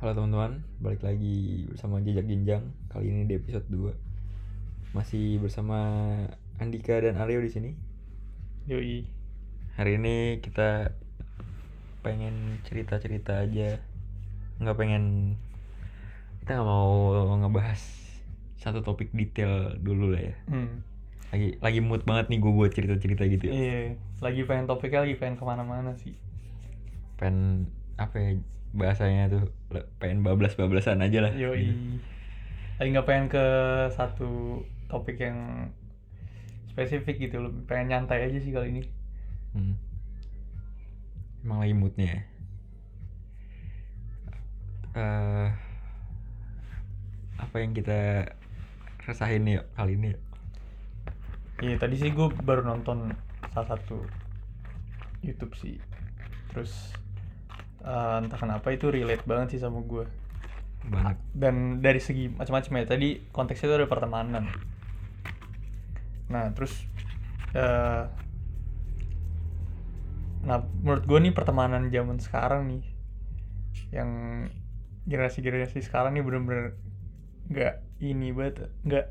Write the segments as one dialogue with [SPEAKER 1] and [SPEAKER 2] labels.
[SPEAKER 1] Halo teman-teman, balik lagi bersama Jejak Jenjang. Kali ini di episode 2. Masih bersama Andika dan Aryo di sini.
[SPEAKER 2] Yoi.
[SPEAKER 1] Hari ini kita pengen cerita-cerita aja. Nggak pengen kita nggak mau ngebahas satu topik detail dulu lah ya.
[SPEAKER 2] Hmm.
[SPEAKER 1] Lagi lagi mood banget nih gue buat cerita-cerita gitu ya.
[SPEAKER 2] Iya. Lagi pengen topiknya lagi pengen ke mana-mana sih.
[SPEAKER 1] Pengen apa ya bahasanya tuh pengen bablas-bablasan aja lah.
[SPEAKER 2] Yoi.
[SPEAKER 1] gitu.
[SPEAKER 2] Lagi nggak pengen ke satu topik yang spesifik gitu. Lebih pengen nyantai aja sih kali ini.
[SPEAKER 1] Hmm. Emang lagi moodnya ya. Eh, apa yang kita rasain nih yuk, kali ini yuk?
[SPEAKER 2] Iya tadi sih gue baru nonton salah satu YouTube sih. Terus eh, entah kenapa itu relate banget sih sama gue.
[SPEAKER 1] banget.
[SPEAKER 2] Dan dari segi macam-macam ya tadi konteksnya itu ada pertemanan. Nah terus eh nah menurut gue nih pertemanan zaman sekarang nih yang generasi-generasi sekarang nih bener-bener nggak ini banget nggak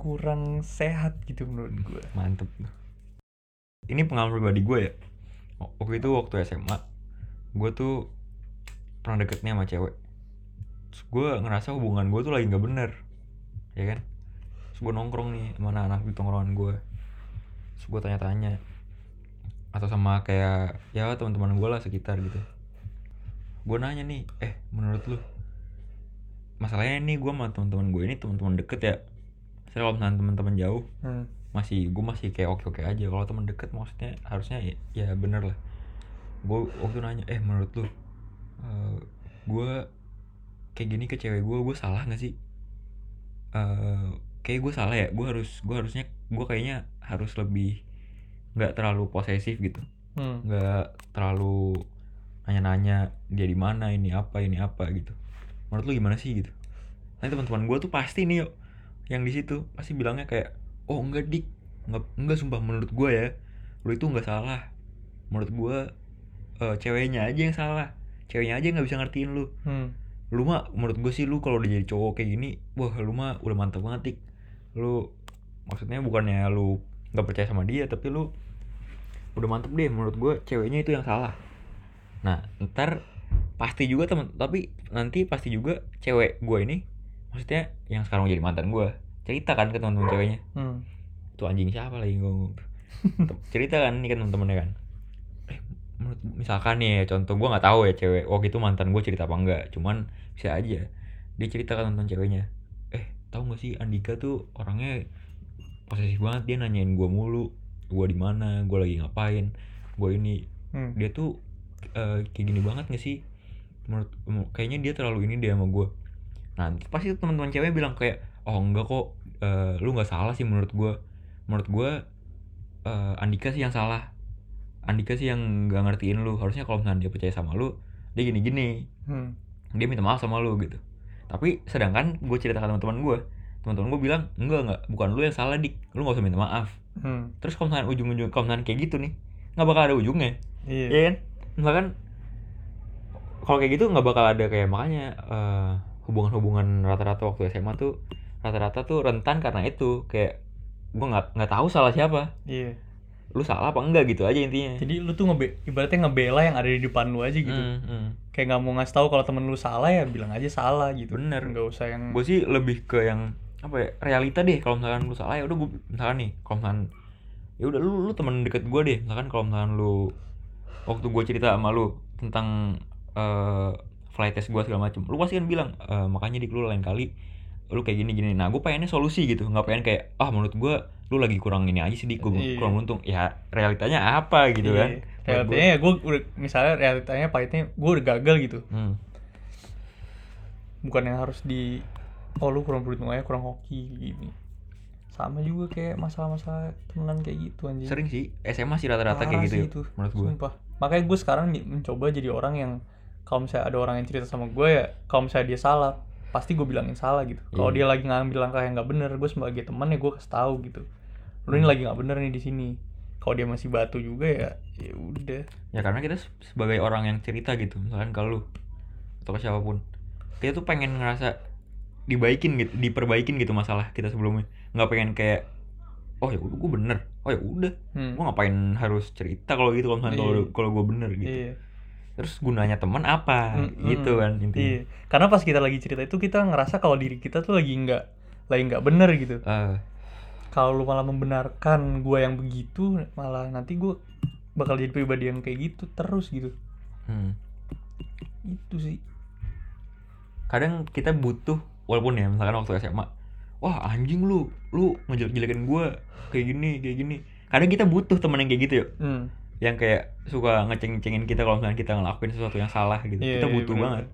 [SPEAKER 2] kurang sehat gitu menurut gue
[SPEAKER 1] mantep. Ini pengalaman pribadi gue ya. Waktu itu waktu SMA gue tuh pernah deketnya sama cewek. Terus gue ngerasa hubungan gue tuh lagi nggak bener ya kan? Terus gue nongkrong nih sama anak-anak di tongkrongan gue terus gue tanya-tanya atau sama kayak ya teman-teman gue lah sekitar gitu. Gue nanya nih eh menurut lu masalahnya nih gue sama teman-teman gue ini teman-teman deket ya? Saya kalau misalnya teman-teman jauh
[SPEAKER 2] hmm.
[SPEAKER 1] masih gue masih kayak oke oke aja. Kalau teman deket maksudnya harusnya ya, ya bener lah gue waktu nanya eh menurut lu eh, gue kayak gini ke cewek gue gue salah nggak sih? Eh kayak gue salah ya gue harus gue harusnya gue kayaknya harus lebih nggak terlalu posesif gitu.
[SPEAKER 2] Hmm.
[SPEAKER 1] nggak terlalu nanya-nanya dia di mana ini apa ini apa gitu. Menurut lu gimana sih gitu? Nanti teman-teman gue tuh pasti nih yuk yang di situ pasti bilangnya kayak oh enggak dik. Enggak enggak sumpah menurut gue ya lu itu nggak salah. Menurut gue eh, ceweknya aja yang salah. Ceweknya aja nggak bisa ngertiin lu.
[SPEAKER 2] Hmm.
[SPEAKER 1] lu mah menurut gue sih lu kalau udah jadi cowok kayak gini wah lu mah udah mantap banget dik lu maksudnya bukannya lu nggak percaya sama dia tapi lu udah mantep deh. Menurut gue ceweknya itu yang salah. Nah ntar pasti juga temen tapi nanti pasti juga cewek gue ini maksudnya yang sekarang jadi mantan gue cerita kan ke teman-teman ceweknya.
[SPEAKER 2] Hmm.
[SPEAKER 1] tuh anjing siapa lagi ngomong? Cerita kan ini kan temen-temennya kan menurut misalkan nih ya, contoh gue nggak tahu ya cewek waktu itu mantan gue cerita apa enggak cuman bisa aja dia cerita tentang ceweknya. Eh tahu gak sih Andika tuh orangnya posesif banget dia nanyain gue mulu gue di mana gue lagi ngapain gue ini.
[SPEAKER 2] Hmm.
[SPEAKER 1] dia tuh eh, kayak gini banget gak sih? Menurut kayaknya dia terlalu ini dia sama gue nah pasti teman-teman cewek bilang kayak oh enggak kok eh, lu nggak salah sih menurut gue menurut gue eh, Andika sih yang salah Andika sih yang nggak ngertiin lu harusnya kalau misalnya dia percaya sama lu dia gini-gini
[SPEAKER 2] Hmm.
[SPEAKER 1] dia minta maaf sama lu gitu tapi sedangkan gue cerita ke teman-teman gue teman-teman gue bilang enggak enggak bukan lu yang salah dik lu nggak usah minta maaf
[SPEAKER 2] Hmm.
[SPEAKER 1] terus kalau misalnya ujung-ujung kalau misalnya kayak gitu nih nggak bakal ada ujungnya
[SPEAKER 2] Iya.
[SPEAKER 1] Iya kan? Misalkan kalau kayak gitu nggak bakal ada kayak makanya eh, hubungan-hubungan rata-rata waktu SMA tuh rata-rata tuh rentan karena itu kayak gue nggak nggak tahu salah siapa
[SPEAKER 2] Iya.
[SPEAKER 1] Lu salah apa enggak gitu aja intinya
[SPEAKER 2] Jadi lu tuh ngebe ibaratnya ngebela yang ada di depan lu aja gitu.
[SPEAKER 1] Hmm, hmm.
[SPEAKER 2] Kayak nggak mau ngasih tahu kalau temen lu salah ya bilang aja salah gitu.
[SPEAKER 1] Bener.
[SPEAKER 2] Nggak usah yang
[SPEAKER 1] gue sih lebih ke yang apa ya realita deh kalau misalkan lu salah ya udah gue misalkan nih kalau misalkan ya udah lu lu temen deket gue deh misalkan kalau misalkan lu waktu gue cerita sama lu tentang eh flight test gue segala macem lu pasti kan bilang "Eh, makanya dik lu lain kali lu kayak gini gini nah gue pengennya solusi gitu nggak pengen kayak ah menurut gue lu lagi kurang ini aja sih dik gue
[SPEAKER 2] Iya.
[SPEAKER 1] kurang untung ya realitanya apa gitu kan
[SPEAKER 2] Iya.
[SPEAKER 1] Menurut
[SPEAKER 2] Realitanya ya gue udah misalnya realitanya pahitnya gue udah gagal gitu.
[SPEAKER 1] Hmm.
[SPEAKER 2] Bukan yang harus di oh lu kurang beruntung aja kurang hoki gini. Sama juga kayak masalah-masalah temenan kayak gitu anjing.
[SPEAKER 1] sering sih SMA sih rata-rata kayak gitu ya,
[SPEAKER 2] itu.
[SPEAKER 1] menurut gue
[SPEAKER 2] Sumpah. Makanya gue sekarang mencoba jadi orang yang kalau misalnya ada orang yang cerita sama gue ya kalau misalnya dia salah pasti gue bilangin salah gitu. Kalau
[SPEAKER 1] Iya.
[SPEAKER 2] dia lagi ngambil langkah yang nggak bener, gue sebagai teman ya gue kasih tahu gitu. Lu ini
[SPEAKER 1] Hmm.
[SPEAKER 2] lagi nggak bener nih di sini. Kalau dia masih batu juga ya ya udah.
[SPEAKER 1] ya karena kita se- sebagai orang yang cerita gitu misalkan ke lu atau ke siapa pun kita tuh pengen ngerasa dibaikin gitu diperbaikin gitu masalah kita sebelumnya nggak pengen kayak oh ya udah gue bener oh ya udah
[SPEAKER 2] Hmm.
[SPEAKER 1] gue ngapain harus cerita kalau gitu kalau misalnya kalau kalau gue bener gitu
[SPEAKER 2] Iya.
[SPEAKER 1] Terus gunanya teman apa
[SPEAKER 2] Mm,
[SPEAKER 1] gitu kan intinya
[SPEAKER 2] Iya. Karena pas kita lagi cerita itu kita ngerasa kalau diri kita tuh lagi nggak lagi nggak bener gitu.
[SPEAKER 1] Eh,
[SPEAKER 2] Kalau lu malah membenarkan gua yang begitu, malah nanti gua bakal jadi pribadi yang kayak gitu terus gitu.
[SPEAKER 1] hmm.
[SPEAKER 2] Itu sih.
[SPEAKER 1] kadang kita butuh walaupun ya misalkan waktu SMA wah anjing lu lu ngejelek-jelekin gue kayak gini kayak gini kadang kita butuh temen yang kayak gitu ya
[SPEAKER 2] Hmm.
[SPEAKER 1] Yang kayak suka ngeceng-cengin kita kalau misalnya kita ngelakuin sesuatu yang salah gitu
[SPEAKER 2] Iya,
[SPEAKER 1] kita
[SPEAKER 2] iya,
[SPEAKER 1] butuh
[SPEAKER 2] bener.
[SPEAKER 1] banget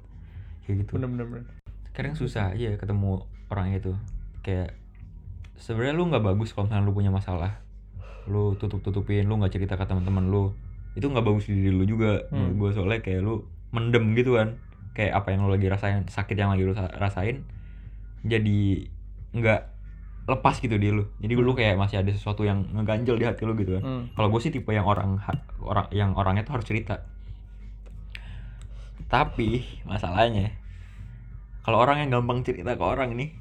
[SPEAKER 1] kayak gitu
[SPEAKER 2] Bener-bener. bener.
[SPEAKER 1] kadang susah aja ketemu orang itu kayak sebenarnya lu nggak bagus kalau misalnya lu punya masalah lu tutup tutupin lu nggak cerita ke teman-teman lu itu nggak bagus di diri lu juga
[SPEAKER 2] Hmm.
[SPEAKER 1] gue soalnya kayak lu mendem gitu kan kayak apa yang lu lagi rasain sakit yang lagi lu sa- rasain jadi nggak lepas gitu di lu jadi lu kayak masih ada sesuatu yang ngeganjel di hati lu gitu kan
[SPEAKER 2] Hmm.
[SPEAKER 1] kalau gue sih tipe yang orang orang yang orangnya tuh harus cerita tapi masalahnya kalau orang yang gampang cerita ke orang nih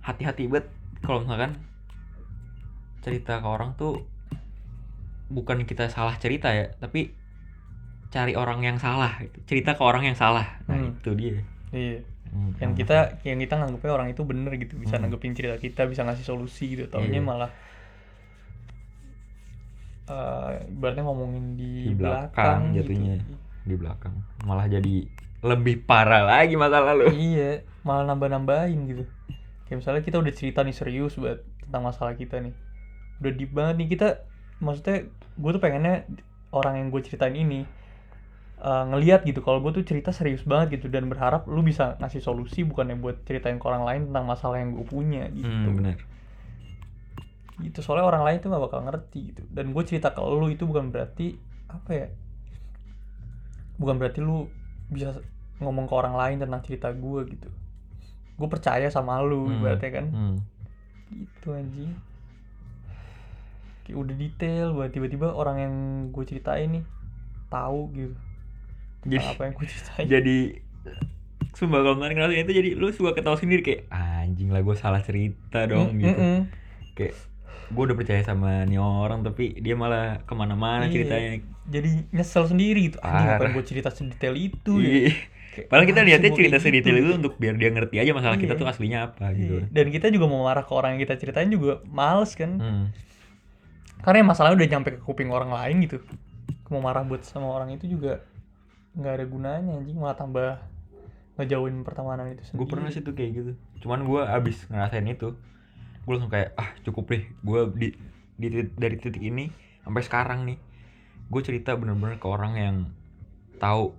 [SPEAKER 1] hati-hati banget kalau misalkan cerita ke orang tuh bukan kita salah cerita ya tapi cari orang yang salah gitu. cerita ke orang yang salah nah
[SPEAKER 2] Hmm.
[SPEAKER 1] itu dia
[SPEAKER 2] Iya.
[SPEAKER 1] Hmm,
[SPEAKER 2] Yang kita yang kita nganggepnya orang itu bener gitu, bisa
[SPEAKER 1] Hmm.
[SPEAKER 2] nanggepin cerita kita, bisa ngasih solusi gitu. Taunya
[SPEAKER 1] Iya.
[SPEAKER 2] malah eh ibaratnya ngomongin di,
[SPEAKER 1] Di belakang
[SPEAKER 2] gitu.
[SPEAKER 1] jatuhnya. di belakang malah jadi lebih parah lagi masalah lu
[SPEAKER 2] Iya, malah nambah-nambahin gitu. Kayak misalnya kita udah cerita nih serius buat tentang masalah kita nih. Udah deep banget nih kita maksudnya gue tuh pengennya orang yang gue ceritain ini eh, ngeliat gitu kalau gue tuh cerita serius banget gitu dan berharap lu bisa ngasih solusi bukannya buat ceritain ke orang lain tentang masalah yang gue punya gitu.
[SPEAKER 1] hmm, bener.
[SPEAKER 2] Gitu soalnya orang lain tuh gak bakal ngerti gitu. Dan gue cerita ke lu itu bukan berarti apa ya bukan berarti lu bisa ngomong ke orang lain tentang cerita gue gitu. Gue percaya sama lu
[SPEAKER 1] Hmm,
[SPEAKER 2] ibaratnya kan.
[SPEAKER 1] hmm.
[SPEAKER 2] gitu anjing. Kayak udah detail buat tiba-tiba orang yang gue ceritain nih tahu gitu
[SPEAKER 1] jadi
[SPEAKER 2] apa yang ceritain
[SPEAKER 1] jadi sumpah kalau kemarin ngerasain itu jadi lu suka ketawa sendiri kayak anjing lah gue salah cerita dong
[SPEAKER 2] Mm,
[SPEAKER 1] gitu
[SPEAKER 2] mm, mm.
[SPEAKER 1] kayak gue udah percaya sama nih orang tapi dia malah ke mana-mana
[SPEAKER 2] Iya.
[SPEAKER 1] ceritanya
[SPEAKER 2] jadi nyesel sendiri gitu anjing ngapain gue cerita sedetail itu ya
[SPEAKER 1] Iya.
[SPEAKER 2] Kayak,
[SPEAKER 1] Padahal kita
[SPEAKER 2] "Apaan sih
[SPEAKER 1] niatnya
[SPEAKER 2] gua
[SPEAKER 1] cerita
[SPEAKER 2] gitu?"
[SPEAKER 1] sedetail itu untuk biar dia ngerti aja masalah kita
[SPEAKER 2] Iya.
[SPEAKER 1] tuh aslinya apa gitu.
[SPEAKER 2] Iya. Dan kita juga mau marah ke orang yang kita ceritain juga males kan.
[SPEAKER 1] Hmm.
[SPEAKER 2] Karena masalahnya udah nyampe ke kuping orang lain gitu. Mau marah buat sama orang itu juga nggak ada gunanya anjing malah tambah ngejauhin pertemanan itu sendiri.
[SPEAKER 1] Gue pernah sih tuh kayak gitu. Cuman gue abis ngerasain itu, gue langsung kayak ah cukup deh. Gue di, di dari titik ini sampai sekarang nih, gue cerita bener-bener ke orang yang tahu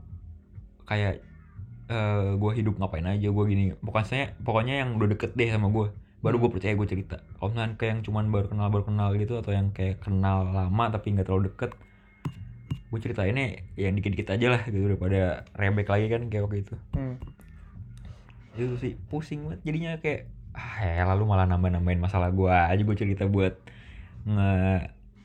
[SPEAKER 1] kayak eh gue hidup ngapain aja gue gini. Pokoknya pokoknya yang udah deket deh sama gue. Baru gue percaya gue cerita. Kalau misalnya kayak yang cuman baru kenal baru kenal gitu atau yang kayak kenal lama tapi nggak terlalu deket, gue ceritainnya yang dikit-dikit aja lah gitu daripada rebek lagi kan kayak waktu itu
[SPEAKER 2] Hmm.
[SPEAKER 1] itu sih pusing banget jadinya kayak ah ya lalu malah nambah nambahin masalah gua aja gue cerita buat nge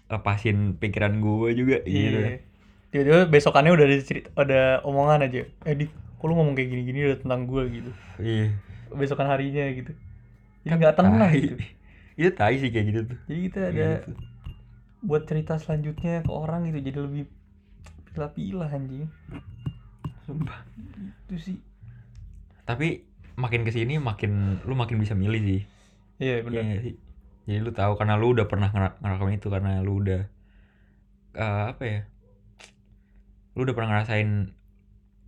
[SPEAKER 1] lepasin pikiran gue juga gitu
[SPEAKER 2] Iya. Tiba-tiba besokannya udah ada cerita, ada omongan aja. Eh, di, kok lu ngomong kayak gini-gini udah tentang gue gitu.
[SPEAKER 1] iya
[SPEAKER 2] Besokan harinya gitu. Jadi nggak tenang gitu.
[SPEAKER 1] itu tai sih kayak gitu tuh
[SPEAKER 2] Jadi kita
[SPEAKER 1] Kayak
[SPEAKER 2] ada
[SPEAKER 1] gitu.
[SPEAKER 2] buat cerita selanjutnya ke orang gitu jadi lebih pilah-pilah anjing.
[SPEAKER 1] Sumpah.
[SPEAKER 2] Itu sih.
[SPEAKER 1] tapi makin ke sini makin lu makin bisa milih sih
[SPEAKER 2] Iya benar.
[SPEAKER 1] Iya nggak sih jadi lu tahu karena lu udah pernah ngera- ngelakuin itu karena lu udah eh, apa ya lu udah pernah ngerasain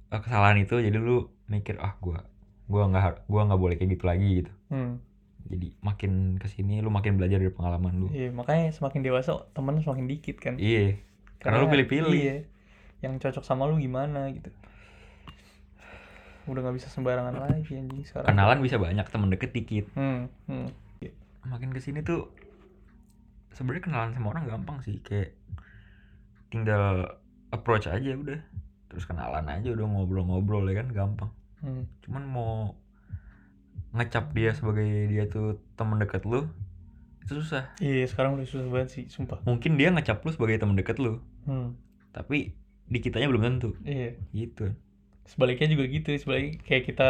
[SPEAKER 1] eh, kesalahan itu jadi lu mikir ah gua gua nggak gua nggak boleh kayak gitu lagi gitu
[SPEAKER 2] Hmm.
[SPEAKER 1] jadi makin ke sini lu makin belajar dari pengalaman lu
[SPEAKER 2] Iya, makanya semakin dewasa temen semakin dikit kan.
[SPEAKER 1] iya karena lu pilih-pilih
[SPEAKER 2] Iya. Yang cocok sama lu gimana gitu. Udah nggak bisa sembarangan lagi anjing sekarang.
[SPEAKER 1] kenalan bisa banyak temen deket dikit
[SPEAKER 2] Hmm. hmm.
[SPEAKER 1] makin ke sini tuh sebenarnya kenalan sama orang gampang sih kayak tinggal approach aja udah terus kenalan aja udah ngobrol-ngobrol ya kan gampang
[SPEAKER 2] hmm.
[SPEAKER 1] cuman mau ngecap dia sebagai dia tuh temen deket lu itu susah
[SPEAKER 2] Iya, sekarang udah susah banget sih, sumpah.
[SPEAKER 1] mungkin dia ngecap lu sebagai temen deket lu
[SPEAKER 2] Hmm.
[SPEAKER 1] tapi di kitanya belum tentu.
[SPEAKER 2] Iya.
[SPEAKER 1] gitu.
[SPEAKER 2] Sebaliknya juga gitu, sebaliknya kayak kita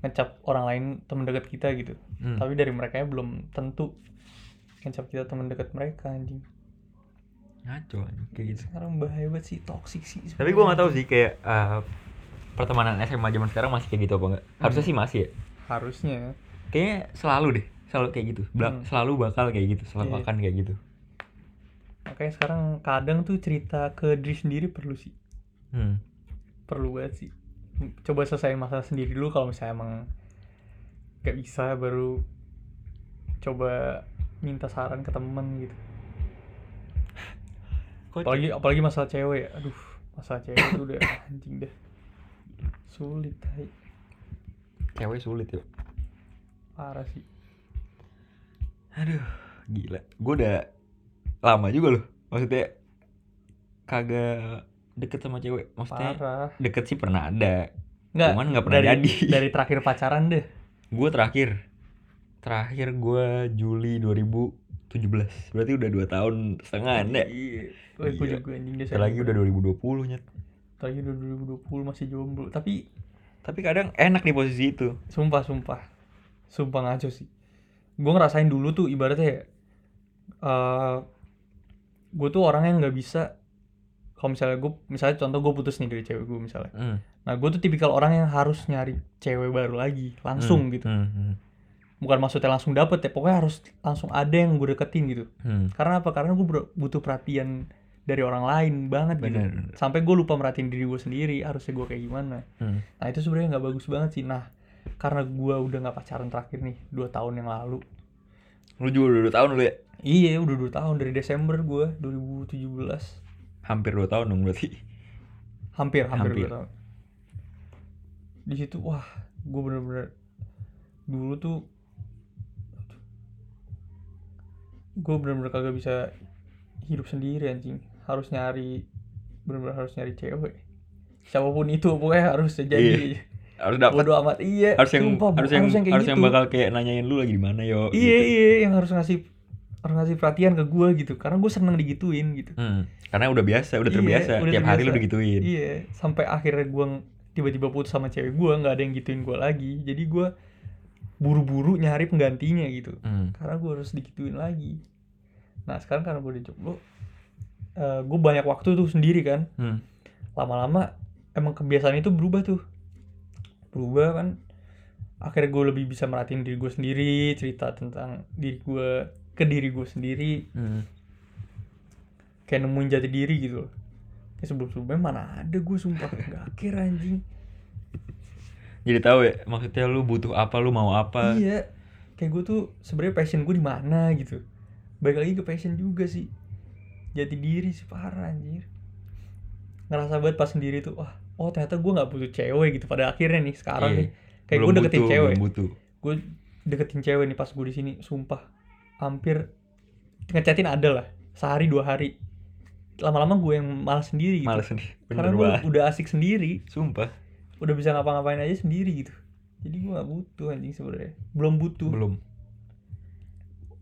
[SPEAKER 2] ngecap orang lain teman dekat kita gitu.
[SPEAKER 1] Hmm.
[SPEAKER 2] tapi dari mereka belum tentu ngecap kita teman dekat mereka anjing.
[SPEAKER 1] Ngaco kayak gitu.
[SPEAKER 2] Sekarang bahaya banget sih toxic sih
[SPEAKER 1] tapi gue nggak tahu sih kayak eh, pertemanan SMA zaman sekarang masih kayak gitu apa enggak harusnya
[SPEAKER 2] Hmm.
[SPEAKER 1] sih masih ya?
[SPEAKER 2] Harusnya.
[SPEAKER 1] Kayaknya selalu deh selalu kayak gitu. Bela-
[SPEAKER 2] Hmm.
[SPEAKER 1] selalu bakal kayak gitu selalu
[SPEAKER 2] Iya.
[SPEAKER 1] akan kayak gitu
[SPEAKER 2] makanya sekarang kadang tuh cerita ke diri sendiri perlu sih.
[SPEAKER 1] Hmm.
[SPEAKER 2] perlu banget sih. Coba selesaiin masalah sendiri dulu kalau misalnya emang gak bisa baru coba minta saran ke temen gitu. Apalagi apalagi masalah cewek aduh masalah cewek itu udah anjing deh. Sulit tai.
[SPEAKER 1] cewek sulit ya?
[SPEAKER 2] Parah sih.
[SPEAKER 1] Aduh gila. Gue udah lama juga loh. Maksudnya kagak deket sama cewek. Maksudnya
[SPEAKER 2] parah.
[SPEAKER 1] deket sih pernah ada.
[SPEAKER 2] Nggak
[SPEAKER 1] Cuman nggak pernah
[SPEAKER 2] dari,
[SPEAKER 1] jadi.
[SPEAKER 2] dari terakhir pacaran deh.
[SPEAKER 1] Gue terakhir. Terakhir gue Juli 2017 berarti udah dua tahun setengah nek.
[SPEAKER 2] Iya. Gue juga anjing deh
[SPEAKER 1] lagi udah 2020 nyet.
[SPEAKER 2] Lagi udah 2020 masih jomblo. Tapi
[SPEAKER 1] tapi kadang enak di posisi itu.
[SPEAKER 2] Sumpah, sumpah. Sumpah ngaco sih. Gue ngerasain dulu tuh ibaratnya ya. Gue tuh orang yang nggak bisa kalau misalnya gue misalnya contoh gue putus nih dari cewek gue misalnya
[SPEAKER 1] Hmm.
[SPEAKER 2] nah gue tuh tipikal orang yang harus nyari cewek baru lagi langsung
[SPEAKER 1] Hmm,
[SPEAKER 2] gitu
[SPEAKER 1] hmm,
[SPEAKER 2] bukan maksudnya langsung dapet ya pokoknya harus langsung ada yang gue deketin gitu
[SPEAKER 1] hmm.
[SPEAKER 2] karena apa karena gue butuh perhatian dari orang lain banget gitu
[SPEAKER 1] Bener, bener.
[SPEAKER 2] sampai gue lupa merhatiin diri gue sendiri harusnya gue kayak gimana
[SPEAKER 1] Hmm.
[SPEAKER 2] Nah itu sebenarnya nggak bagus banget sih. Nah karena gua udah nggak pacaran terakhir nih dua tahun yang lalu.
[SPEAKER 1] Lu juga udah dua tahun lu ya
[SPEAKER 2] Iya udah dua tahun dari Desember gua 2017.
[SPEAKER 1] hampir dua tahun dong berarti
[SPEAKER 2] Hampir hampir,
[SPEAKER 1] Hampir.
[SPEAKER 2] dua tahun. Di situ wah gua bener-bener dulu tuh gue bener-bener kagak bisa hidup sendiri anjing harus nyari bener-bener harus nyari cewek siapa pun itu pokoknya harus jadi
[SPEAKER 1] Iya. Harus dapat
[SPEAKER 2] bodo amat iya
[SPEAKER 1] harus yang
[SPEAKER 2] sumpah,
[SPEAKER 1] harus yang
[SPEAKER 2] kayak
[SPEAKER 1] harus yang
[SPEAKER 2] gitu.
[SPEAKER 1] bakal kayak nanyain lu lagi di mana yo
[SPEAKER 2] iya
[SPEAKER 1] gitu.
[SPEAKER 2] iya yang harus ngasih harus ngasih perhatian ke gue gitu karena gue seneng digituin gitu
[SPEAKER 1] Hmm. karena udah biasa udah
[SPEAKER 2] Iya,
[SPEAKER 1] terbiasa
[SPEAKER 2] udah
[SPEAKER 1] tiap hari lu
[SPEAKER 2] terbiasa.
[SPEAKER 1] digituin
[SPEAKER 2] iya sampai akhirnya gue tiba-tiba putus sama cewek gue nggak ada yang gituin gue lagi jadi gue buru-buru nyari penggantinya gitu
[SPEAKER 1] Hmm.
[SPEAKER 2] karena gue harus digituin lagi nah sekarang karena gue udah jomblo eh gue banyak waktu tuh sendiri kan
[SPEAKER 1] Hmm.
[SPEAKER 2] lama-lama emang kebiasaan itu berubah tuh berubah kan akhirnya gue lebih bisa merhatiin diri gue sendiri cerita tentang diri gue ke diri gue sendiri.
[SPEAKER 1] Hmm.
[SPEAKER 2] kayak nemuin jati diri gitu loh. Kayak sebelum sebelumnya mana ada gue sumpah. Nggak akhir anjing.
[SPEAKER 1] Jadi tahu ya maksudnya lu butuh apa lu mau apa?
[SPEAKER 2] Iya. Kayak gue tuh sebenarnya passion gue di mana gitu. Balik lagi ke passion juga sih. Jati diri sih parah anjir. Ngerasa banget pas sendiri tuh wah oh ternyata gue nggak butuh cewek gitu pada akhirnya nih sekarang
[SPEAKER 1] Iya.
[SPEAKER 2] nih. Kayak gue deketin
[SPEAKER 1] butuh,
[SPEAKER 2] cewek.
[SPEAKER 1] butuh.
[SPEAKER 2] Gue deketin cewek nih pas gue di sini sumpah. Hampir ngechatin ada lah sehari dua hari. Lama-lama gue yang malas sendiri gitu.
[SPEAKER 1] Males nih
[SPEAKER 2] karena gue udah asik sendiri.
[SPEAKER 1] Sumpah.
[SPEAKER 2] Udah bisa ngapa-ngapain aja sendiri gitu. Jadi gue gak butuh anjing sebenarnya. Belum butuh.
[SPEAKER 1] Belum.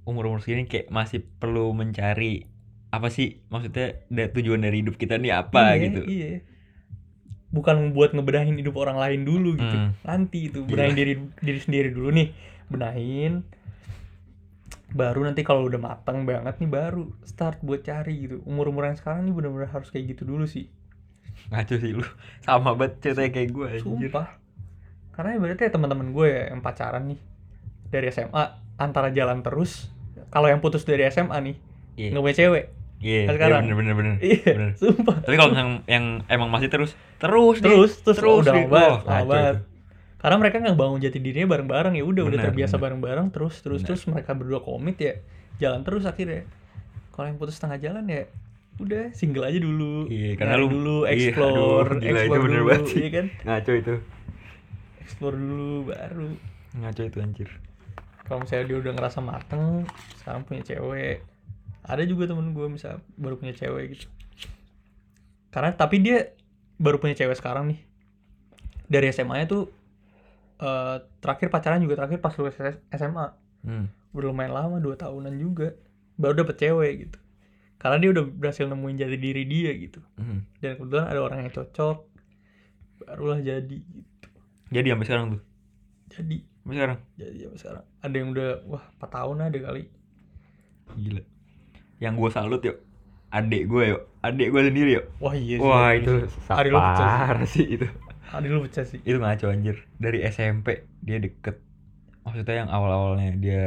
[SPEAKER 1] Umur umur segini kayak masih perlu mencari apa sih? Maksudnya tujuan dari hidup kita nih apa
[SPEAKER 2] Iya,
[SPEAKER 1] gitu.
[SPEAKER 2] iya bukan buat ngebenahin hidup orang lain dulu gitu.
[SPEAKER 1] Hmm.
[SPEAKER 2] nanti itu
[SPEAKER 1] Gila.
[SPEAKER 2] benahin diri diri sendiri dulu nih. Benahin. Baru nanti kalau udah matang banget nih baru start buat cari gitu. Umur umur yang sekarang nih bener-bener harus kayak gitu dulu sih.
[SPEAKER 1] Ngaco sih lu. Sama banget ceritanya kayak gue anjir.
[SPEAKER 2] Sumpah. Karena berarti teman-teman gue ya yang pacaran nih dari SMA antara jalan terus kalau yang putus dari SMA nih
[SPEAKER 1] iya.
[SPEAKER 2] nggak punya cewek
[SPEAKER 1] iya iya,
[SPEAKER 2] sekarang.
[SPEAKER 1] bener bener bener.
[SPEAKER 2] Iya
[SPEAKER 1] bener.
[SPEAKER 2] sumpah.
[SPEAKER 1] Tapi kalau yang yang emang masih terus terus deh.
[SPEAKER 2] terus terus,
[SPEAKER 1] terus
[SPEAKER 2] udah banget,
[SPEAKER 1] itu.
[SPEAKER 2] karena mereka nggak bangun jati dirinya bareng-bareng ya udah udah
[SPEAKER 1] Benar,
[SPEAKER 2] terbiasa bareng-bareng terus terus
[SPEAKER 1] Benar.
[SPEAKER 2] terus mereka berdua komit ya jalan terus akhirnya. Kalau yang putus tengah jalan ya udah single aja dulu.
[SPEAKER 1] Iya, karena lu-
[SPEAKER 2] dulu
[SPEAKER 1] iya,
[SPEAKER 2] explore
[SPEAKER 1] aduh, gila, itu
[SPEAKER 2] explore
[SPEAKER 1] bener
[SPEAKER 2] dulu
[SPEAKER 1] banget
[SPEAKER 2] iya kan?
[SPEAKER 1] Ngaco itu.
[SPEAKER 2] Explore dulu baru.
[SPEAKER 1] Ngaco itu anjir.
[SPEAKER 2] Kalau misalnya dia udah ngerasa mateng sekarang punya cewek ada juga temen gue misal baru punya cewek gitu. Karena tapi dia baru punya cewek sekarang nih. Dari SMA nya tuh eh, terakhir pacaran juga terakhir pas lulus SMA
[SPEAKER 1] hmm.
[SPEAKER 2] udah lumayan lama dua tahunan juga. Baru dapet cewek gitu. Karena dia udah berhasil nemuin jati diri dia gitu.
[SPEAKER 1] Hmm.
[SPEAKER 2] dan kebetulan ada orang yang cocok. Barulah jadi gitu.
[SPEAKER 1] Jadi sampai sekarang tuh?
[SPEAKER 2] Jadi.
[SPEAKER 1] Sampai sekarang?
[SPEAKER 2] Jadi sampai sekarang. Ada yang udah wah 4 tahun ada kali.
[SPEAKER 1] Gila yang gue salut yuk. Adik gue yuk. Adik gue sendiri yuk.
[SPEAKER 2] Wah iya sih
[SPEAKER 1] wah
[SPEAKER 2] iya
[SPEAKER 1] itu
[SPEAKER 2] sih. Hari lu pecah sih.
[SPEAKER 1] parah sih itu.
[SPEAKER 2] Hari lu pecah sih.
[SPEAKER 1] Itu ngaco anjir. Dari SMP dia deket. Maksudnya yang awal-awalnya dia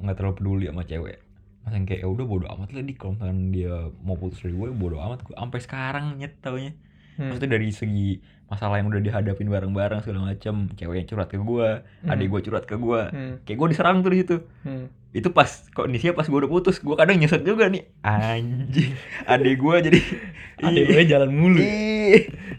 [SPEAKER 1] nggak terlalu peduli sama cewek. Maksudnya kayak ya udah bodo amat lah di kalau misalkan dia mau putus dari gue bodo amat. Gue sampai sekarang nyet taunya.
[SPEAKER 2] Hmm.
[SPEAKER 1] maksudnya dari segi masalah yang udah dihadapin bareng-bareng segala macem cewek yang curhat ke gue
[SPEAKER 2] Hmm.
[SPEAKER 1] adik gue curhat ke gue
[SPEAKER 2] Hmm.
[SPEAKER 1] kayak gue diserang tuh di situ
[SPEAKER 2] Hmm.
[SPEAKER 1] itu pas kondisinya pas gue udah putus gue kadang nyesek juga nih anjing adik gue jadi
[SPEAKER 2] Adek gue jalan mulu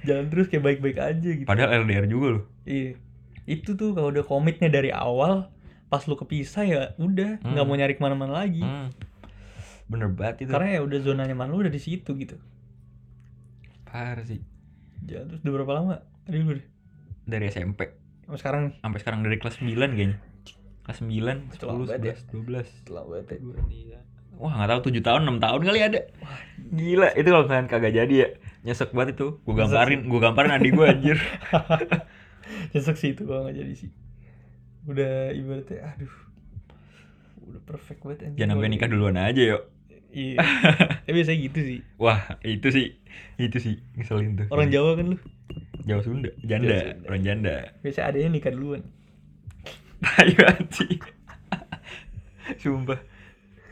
[SPEAKER 2] jalan terus kayak baik-baik aja gitu
[SPEAKER 1] padahal LDR juga loh
[SPEAKER 2] Iya. Itu tuh kalau udah komitnya dari awal, pas lu kepisah ya udah nggak
[SPEAKER 1] Hmm.
[SPEAKER 2] mau nyari ke mana-mana lagi.
[SPEAKER 1] Hmm. bener banget itu
[SPEAKER 2] Karena ya udah zona nyaman lu udah di situ gitu.
[SPEAKER 1] parah sih
[SPEAKER 2] Ya, terus udah berapa lama? Dari lu deh.
[SPEAKER 1] dari SMP
[SPEAKER 2] Sampai sekarang nih.
[SPEAKER 1] sampai sekarang dari kelas 9 kayaknya kelas 9,
[SPEAKER 2] Setelah
[SPEAKER 1] 10,
[SPEAKER 2] banget ya.
[SPEAKER 1] 11, 12
[SPEAKER 2] Setelah banget ya.
[SPEAKER 1] Wah nggak tahu 7 tahun 6 tahun kali ada Gila itu kalau misalkan kagak jadi ya Nyesek banget itu Gue
[SPEAKER 2] Nyesek
[SPEAKER 1] gamparin Gue gamparin adik gue anjir
[SPEAKER 2] Nyesek sih itu kalau nggak jadi sih. Udah ibaratnya aduh. Udah perfect banget anjing.
[SPEAKER 1] Jangan sampai nikah duluan aja yuk
[SPEAKER 2] Iya. Tapi biasanya gitu sih.
[SPEAKER 1] Wah itu sih Itu sih Ngeselin tuh
[SPEAKER 2] Orang Jawa kan lu.
[SPEAKER 1] Jawa Sunda Janda
[SPEAKER 2] Jawa Sunda.
[SPEAKER 1] Orang janda
[SPEAKER 2] Biasa adanya nikah duluan.
[SPEAKER 1] Ayo anjing Sumpah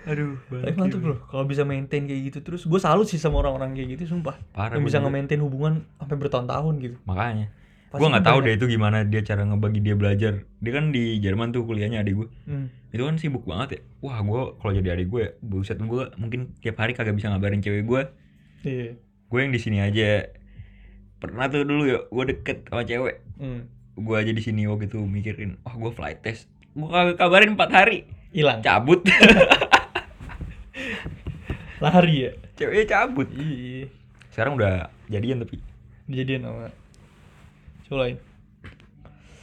[SPEAKER 1] Aduh
[SPEAKER 2] Tapi mantep loh kalau bisa maintain kayak gitu terus. Gue salut sih sama orang-orang kayak gitu sumpah.
[SPEAKER 1] Parah
[SPEAKER 2] yang bisa nge-maintain hubungan sampai bertahun-tahun gitu.
[SPEAKER 1] Makanya Gue nggak tahu
[SPEAKER 2] banyak-
[SPEAKER 1] deh itu gimana dia cara ngebagi dia belajar Dia kan di Jerman tuh kuliahnya adik gue
[SPEAKER 2] Hmm.
[SPEAKER 1] itu kan sibuk banget ya wah gue kalau jadi adik gue ya buset gue mungkin tiap hari kagak bisa ngabarin cewek gue
[SPEAKER 2] Iya.
[SPEAKER 1] gue yang di sini aja pernah tuh dulu ya gue deket sama cewek
[SPEAKER 2] Hmm.
[SPEAKER 1] gue aja di sini waktu itu mikirin wah gue flight test gue kagak kabarin 4 hari
[SPEAKER 2] Hilang.
[SPEAKER 1] cabut
[SPEAKER 2] Lari ya.
[SPEAKER 1] ceweknya cabut
[SPEAKER 2] Iya.
[SPEAKER 1] sekarang udah jadian tapi
[SPEAKER 2] Kejadian sama cowok lain.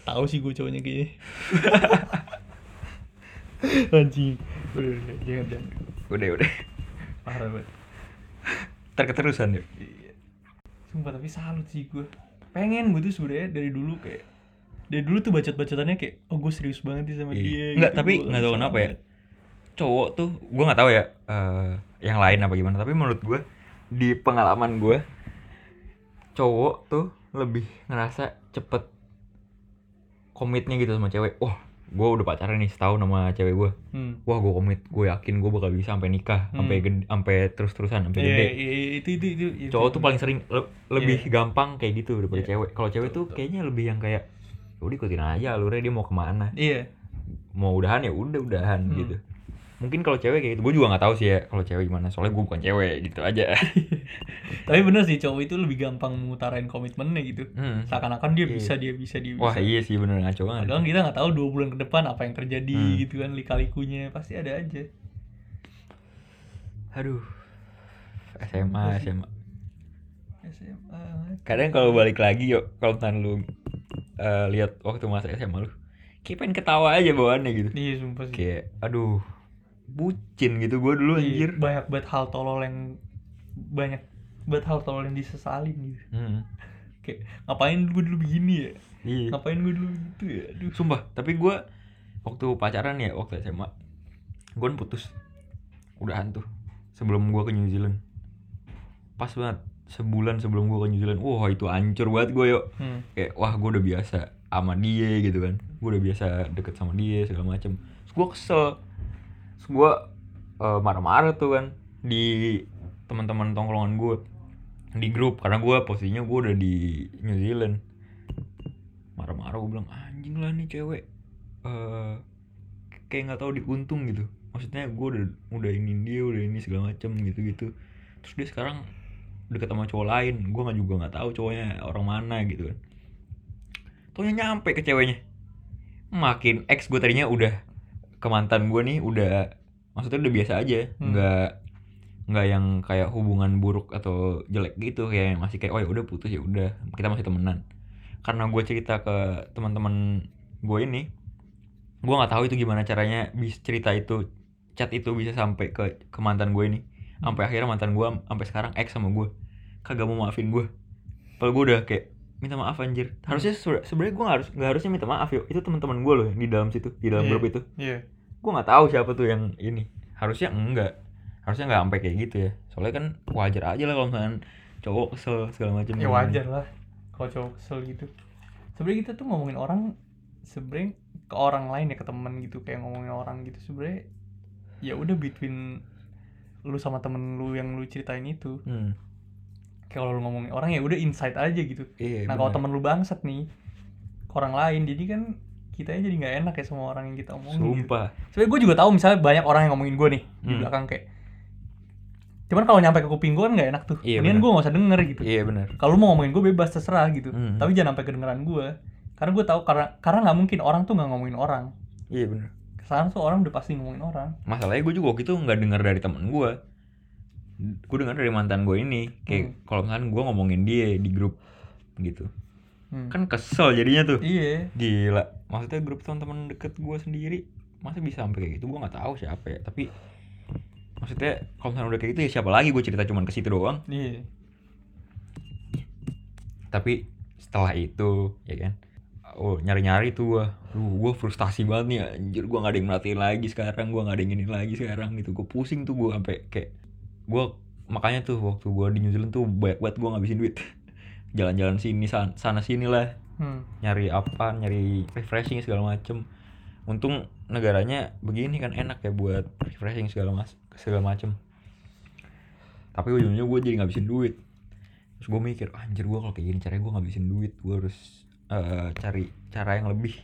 [SPEAKER 2] Tahu sih gue cowoknya kayaknya. Anjing. Udah, udah, jangan jangan.
[SPEAKER 1] udah udah
[SPEAKER 2] Parah banget.
[SPEAKER 1] terketerusan ya
[SPEAKER 2] Iya. Sumpah tapi salut sih gue. Pengen gue tuh sebenarnya dari dulu kayak dari dulu tuh bacot-bacotannya kayak oh gue serius banget sih sama
[SPEAKER 1] Iya.
[SPEAKER 2] dia.
[SPEAKER 1] Nggak,
[SPEAKER 2] gitu.
[SPEAKER 1] tapi nggak tahu kenapa ya. cowok tuh gue nggak tahu ya eh, yang lain apa gimana tapi menurut gue di pengalaman gue cowok tuh lebih ngerasa cepet komitnya gitu sama cewek wah gue udah pacaran nih setahun sama cewek gue
[SPEAKER 2] Hmm.
[SPEAKER 1] wah gue komit gue yakin gue bakal bisa sampai nikah sampai
[SPEAKER 2] Hmm.
[SPEAKER 1] gede sampai terus terusan sampai
[SPEAKER 2] Iya,
[SPEAKER 1] gede
[SPEAKER 2] iya, iya, itu itu itu. itu.
[SPEAKER 1] cowok tuh paling sering le- lebih
[SPEAKER 2] Iya.
[SPEAKER 1] gampang kayak gitu daripada
[SPEAKER 2] Iya.
[SPEAKER 1] cewek kalau cewek tuh kayaknya lebih yang kayak "Ya udah ikutin aja alurnya dia mau ke mana
[SPEAKER 2] Iya.
[SPEAKER 1] mau udahan ya udah udahan
[SPEAKER 2] Hmm.
[SPEAKER 1] gitu mungkin kalau cewek kayak gitu gue juga nggak tahu sih ya kalau cewek gimana soalnya gue bukan cewek gitu aja
[SPEAKER 2] Tapi bener sih cowok itu lebih gampang mengutarain komitmennya gitu.
[SPEAKER 1] Hmm.
[SPEAKER 2] Seakan-akan dia
[SPEAKER 1] Iya.
[SPEAKER 2] bisa, dia bisa, dia bisa.
[SPEAKER 1] wah iya sih bener ngaco banget
[SPEAKER 2] Padahal kita nggak tahu dua bulan ke depan apa yang terjadi
[SPEAKER 1] Hmm.
[SPEAKER 2] gitu kan lika-likunya pasti ada aja.
[SPEAKER 1] aduh SMA? SMA
[SPEAKER 2] SMA.
[SPEAKER 1] kadang kalau balik lagi yuk kalau misalnya lu eh, lihat waktu masa SMA lu kayak pengen ketawa aja bawaannya gitu
[SPEAKER 2] Iya sumpah sih.
[SPEAKER 1] kayak aduh bucin gitu gue dulu
[SPEAKER 2] Iya,
[SPEAKER 1] anjir
[SPEAKER 2] banyak banget hal tolol yang banyak banget hal tolol yang disesalin gitu.
[SPEAKER 1] Hmm.
[SPEAKER 2] Kayak ngapain gue dulu begini ya?
[SPEAKER 1] iya
[SPEAKER 2] Ngapain gue dulu gitu ya? Aduh.
[SPEAKER 1] sumpah tapi gue waktu pacaran ya waktu SMA gue kan putus udahan tuh sebelum gue ke New Zealand pas banget sebulan sebelum gue ke New Zealand wah itu hancur banget gue yuk
[SPEAKER 2] Hmm.
[SPEAKER 1] kayak wah gue udah biasa sama dia gitu kan gue udah biasa deket sama dia segala macem gue kesel terus gue eh, marah-marah tuh kan di teman-teman tongkrongan gue di grup. Karena gue posisinya gue udah di New Zealand. Marah-marah gue bilang anjing lah nih cewek. Eh kayak nggak tahu diuntung gitu. Maksudnya gue udah udah ini dia udah ini segala macem gitu gitu terus dia sekarang deket sama cowok lain. Gue nggak juga nggak tahu cowoknya orang mana gitu kan. Taunya nyampe ke ceweknya. Makin ex gue tadinya udah ke mantan gue nih udah maksudnya udah biasa aja.
[SPEAKER 2] Hmm.
[SPEAKER 1] nggak nggak yang kayak hubungan buruk atau jelek gitu. Kayak masih kayak oh ya udah putus ya udah. Kita masih temenan. Karena gue cerita ke teman-teman gue ini gue nggak tahu itu gimana caranya bis cerita itu chat itu bisa sampai ke ke mantan gue ini. Sampai akhirnya mantan gue sampai sekarang ex sama gue kagak mau maafin gue Padahal gue udah kayak minta maaf anjir.
[SPEAKER 2] Hmm.
[SPEAKER 1] harusnya sebe- sebenarnya gue harus nggak harusnya minta maaf yuk. Itu teman-teman gue loh yang di dalam situ di dalam
[SPEAKER 2] Iya.
[SPEAKER 1] grup itu.
[SPEAKER 2] Iya.
[SPEAKER 1] Gue nggak tahu siapa tuh yang ini. Harusnya enggak. Harusnya nggak sampai kayak gitu ya. Soalnya kan wajar aja lah kalau misalnya cowok kesel segala macam
[SPEAKER 2] Ya wajar lah kalau cowok kesel gitu. Sebenarnya kita tuh ngomongin orang sebenarnya ke orang lain ya ke temen gitu kayak ngomongin orang gitu. Sebenarnya ya udah between lu sama temen lu yang lu ceritain itu.
[SPEAKER 1] Hmm.
[SPEAKER 2] kayak kalau lu ngomongin orang ya udah insight aja gitu.
[SPEAKER 1] Iya
[SPEAKER 2] nah kalau temen lu bangsat nih ke orang lain jadi kan kita jadi nggak enak ya sama orang yang kita omongin gitu.
[SPEAKER 1] sumpah.
[SPEAKER 2] Sebenarnya gue juga tahu misalnya banyak orang yang ngomongin gue nih di
[SPEAKER 1] Hmm.
[SPEAKER 2] belakang kayak cuman kalau nyampe ke kuping gue kan nggak enak tuh.
[SPEAKER 1] Iya,
[SPEAKER 2] mendingan gue gak usah denger gitu.
[SPEAKER 1] Iya benar.
[SPEAKER 2] Kalau mau ngomongin gue bebas terserah gitu.
[SPEAKER 1] Hmm.
[SPEAKER 2] tapi jangan sampai kedengeran gue karena gue tahu karena karena nggak mungkin orang tuh nggak ngomongin orang.
[SPEAKER 1] Iya benar.
[SPEAKER 2] Ke sana tuh orang udah pasti ngomongin orang.
[SPEAKER 1] Masalahnya gue juga waktu itu nggak dengar dari temen gue gue dengar dari mantan gue ini. Kayak
[SPEAKER 2] Hmm.
[SPEAKER 1] kalau misalkan gue ngomongin dia di grup gitu
[SPEAKER 2] Hmm.
[SPEAKER 1] kan kesel jadinya tuh.
[SPEAKER 2] Iya.
[SPEAKER 1] Gila. Maksudnya grup teman-teman deket gue sendiri masa bisa sampai kayak gitu? Gue nggak tahu siapa ya tapi maksudnya kalau misalnya udah kayak gitu ya siapa lagi gue cerita cuman ke situ doang.
[SPEAKER 2] Iya.
[SPEAKER 1] Tapi setelah itu ya kan? Oh nyari-nyari tuh gue lu gue frustasi banget nih anjir gue gak ada yang merhatiin lagi sekarang gue gak ada yang ini lagi sekarang gitu. Gue pusing tuh gue sampai kayak gue makanya tuh waktu gue di New Zealand tuh banyak banget gue ngabisin duit jalan-jalan sini sana, sana sini lah.
[SPEAKER 2] Hmm.
[SPEAKER 1] nyari apa nyari refreshing segala macem. Untung negaranya begini kan enak ya buat refreshing segala mas segala macem. Tapi ujungnya gue jadi ngabisin duit. Terus gue mikir anjir gue kalau kayak gini caranya gue ngabisin duit. Gue harus eh, cari cara yang lebih